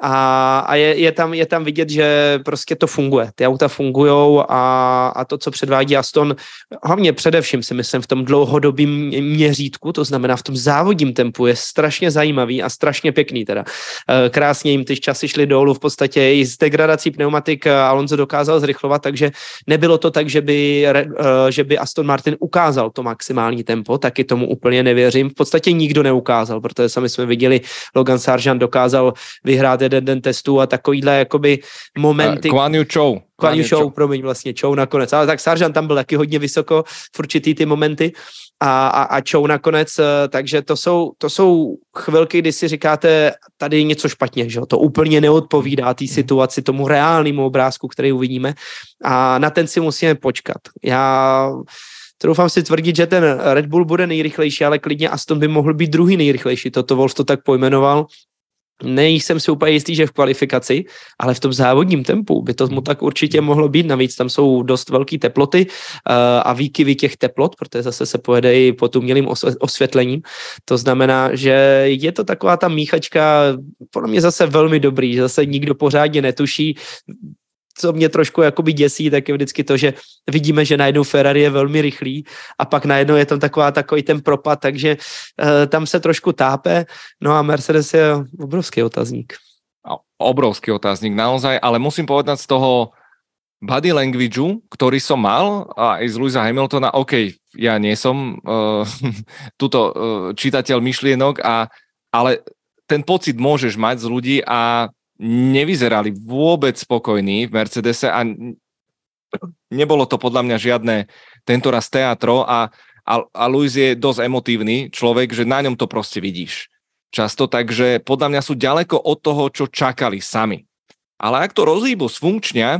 Speaker 2: a, a je, je, tam, je tam vidět, že prostě to funguje. Ty auta fungují a, a to, co předvádí Aston, hlavně především si myslím v tom dlouhodobém měřítku, to znamená v tom závodním tempu, je strašně zajímavý a strašně pěkný teda. Eh, krásně jim ty časy šly dolů, v podstatě i z degradací pneumatik Alonso dokázal zrychlovat, takže nebylo to tak, že by, eh, že by Aston Martin ukázal to maximální tempo, taky tomu úplně nevěřím. V podstatě nikdo neukázal, protože sami jsme viděli, Logan Sargent dokázal vyhrát jeden den testů a takovýhle jakoby momenty.
Speaker 1: Uh, Kwan Yu Chou.
Speaker 2: Kwan Yu Chou, promiň, vlastně Chou nakonec. Ale tak Sargent tam byl taky hodně vysoko v určitý ty momenty a, a, a Chou nakonec, eh, takže to jsou, to jsou chvilky, kdy si říkáte, tady je něco špatně, že to úplně neodpovídá té situaci, tomu reálnému obrázku, který uvidíme a na ten si musíme počkat. Já troufám si tvrdit, že ten Red Bull bude nejrychlejší, ale klidně Aston by mohl být druhý nejrychlejší. Toto Wolf to tak pojmenoval nejsem si úplně jistý, že v kvalifikaci, ale v tom závodním tempu by to mu tak určitě mohlo být. Navíc tam jsou dost velké teploty uh, a výkyvy těch teplot, protože zase se pojede i pod umělým osvětlením. To znamená, že je to taková ta míchačka, podle mě zase velmi dobrý, že zase nikdo pořádně netuší, co mě trošku jakoby děsí, tak je vždycky to, že vidíme, že najednou Ferrari je velmi rychlý a pak najednou je tam taková, takový ten propad, takže uh, tam se trošku tápe, no a Mercedes je obrovský otazník.
Speaker 1: Obrovský otáznik, naozaj, ale musím povedať z toho body languageu, ktorý som mal a aj z Louisa Hamiltona, OK, ja nie som uh, (laughs) tuto uh, čitateľ myšlienok, a, ale ten pocit môžeš mať z ľudí a nevyzerali vôbec spokojní v Mercedese a nebolo to podľa mňa žiadne tento raz teatro a, a, a Luis je dosť emotívny človek, že na ňom to proste vidíš často, takže podľa mňa sú ďaleko od toho, čo čakali sami. Ale ak to rozhýbu z funkčňa,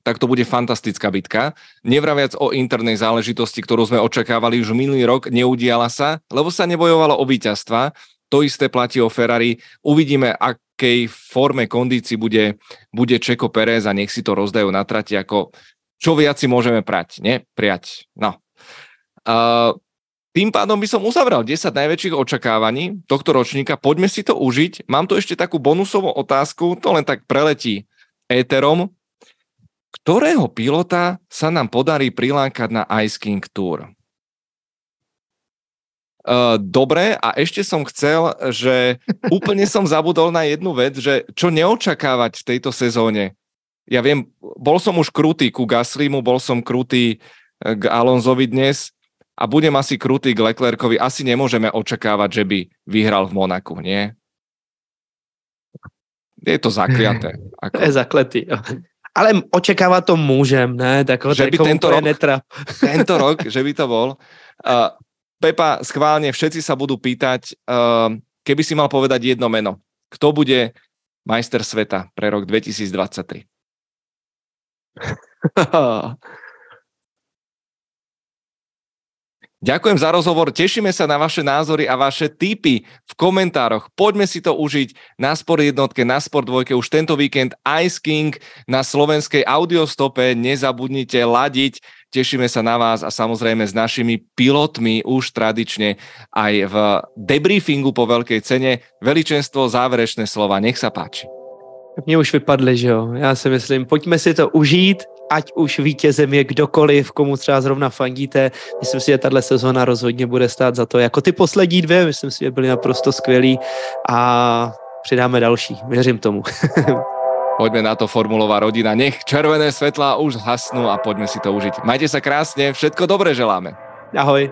Speaker 1: tak to bude fantastická bitka. Nevraviac o internej záležitosti, ktorú sme očakávali už minulý rok, neudiala sa, lebo sa nebojovalo o víťazstva. To isté platí o Ferrari. Uvidíme, ak akej forme, kondícii bude, bude Čeko Perez a nech si to rozdajú na trati, ako čo viac si môžeme prať, ne? Priať. No. Uh, tým pádom by som uzavrel 10 najväčších očakávaní tohto ročníka. Poďme si to užiť. Mám tu ešte takú bonusovú otázku, to len tak preletí éterom. Ktorého pilota sa nám podarí prilákať na Ice King Tour? Uh, dobre, a ešte som chcel, že (laughs) úplne som zabudol na jednu vec, že čo neočakávať v tejto sezóne. Ja viem, bol som už krutý ku Gaslimu, bol som krutý eh, k Alonzovi dnes a budem asi krutý k Leclercovi. Asi nemôžeme očakávať, že by vyhral v Monaku, nie? Je to zakliaté. (laughs)
Speaker 2: Ako... Je zakletý. Ale očekávat to můžem, ne? Tak
Speaker 1: že by tento rok, netrap. tento rok, (laughs) že by to bol. Uh, Pepa, schválne všetci sa budú pýtať, uh, keby si mal povedať jedno meno, kto bude majster sveta pre rok 2023? (laughs) Ďakujem za rozhovor, tešíme sa na vaše názory a vaše tipy v komentároch. Poďme si to užiť na Sport jednotke, na Sport dvojke už tento víkend Ice King na slovenskej audiostope. Nezabudnite ladiť, tešíme sa na vás a samozrejme s našimi pilotmi už tradične aj v debriefingu po veľkej cene. Veličenstvo, záverečné slova, nech sa páči.
Speaker 2: Mně už vypadly, že jo. Já si myslím, pojďme si to užít, ať už vítězem je kdokoliv, komu třeba zrovna fandíte. Myslím si, že tahle sezona rozhodně bude stát za to. Jako ty poslední dvě, myslím si, že byly naprosto skvělý a přidáme další. Věřím tomu. (laughs)
Speaker 1: Poďme na to formulová rodina. Nech červené svetlá už hasnú a poďme si to užiť. Majte sa krásne, všetko dobré želáme.
Speaker 2: Ahoj.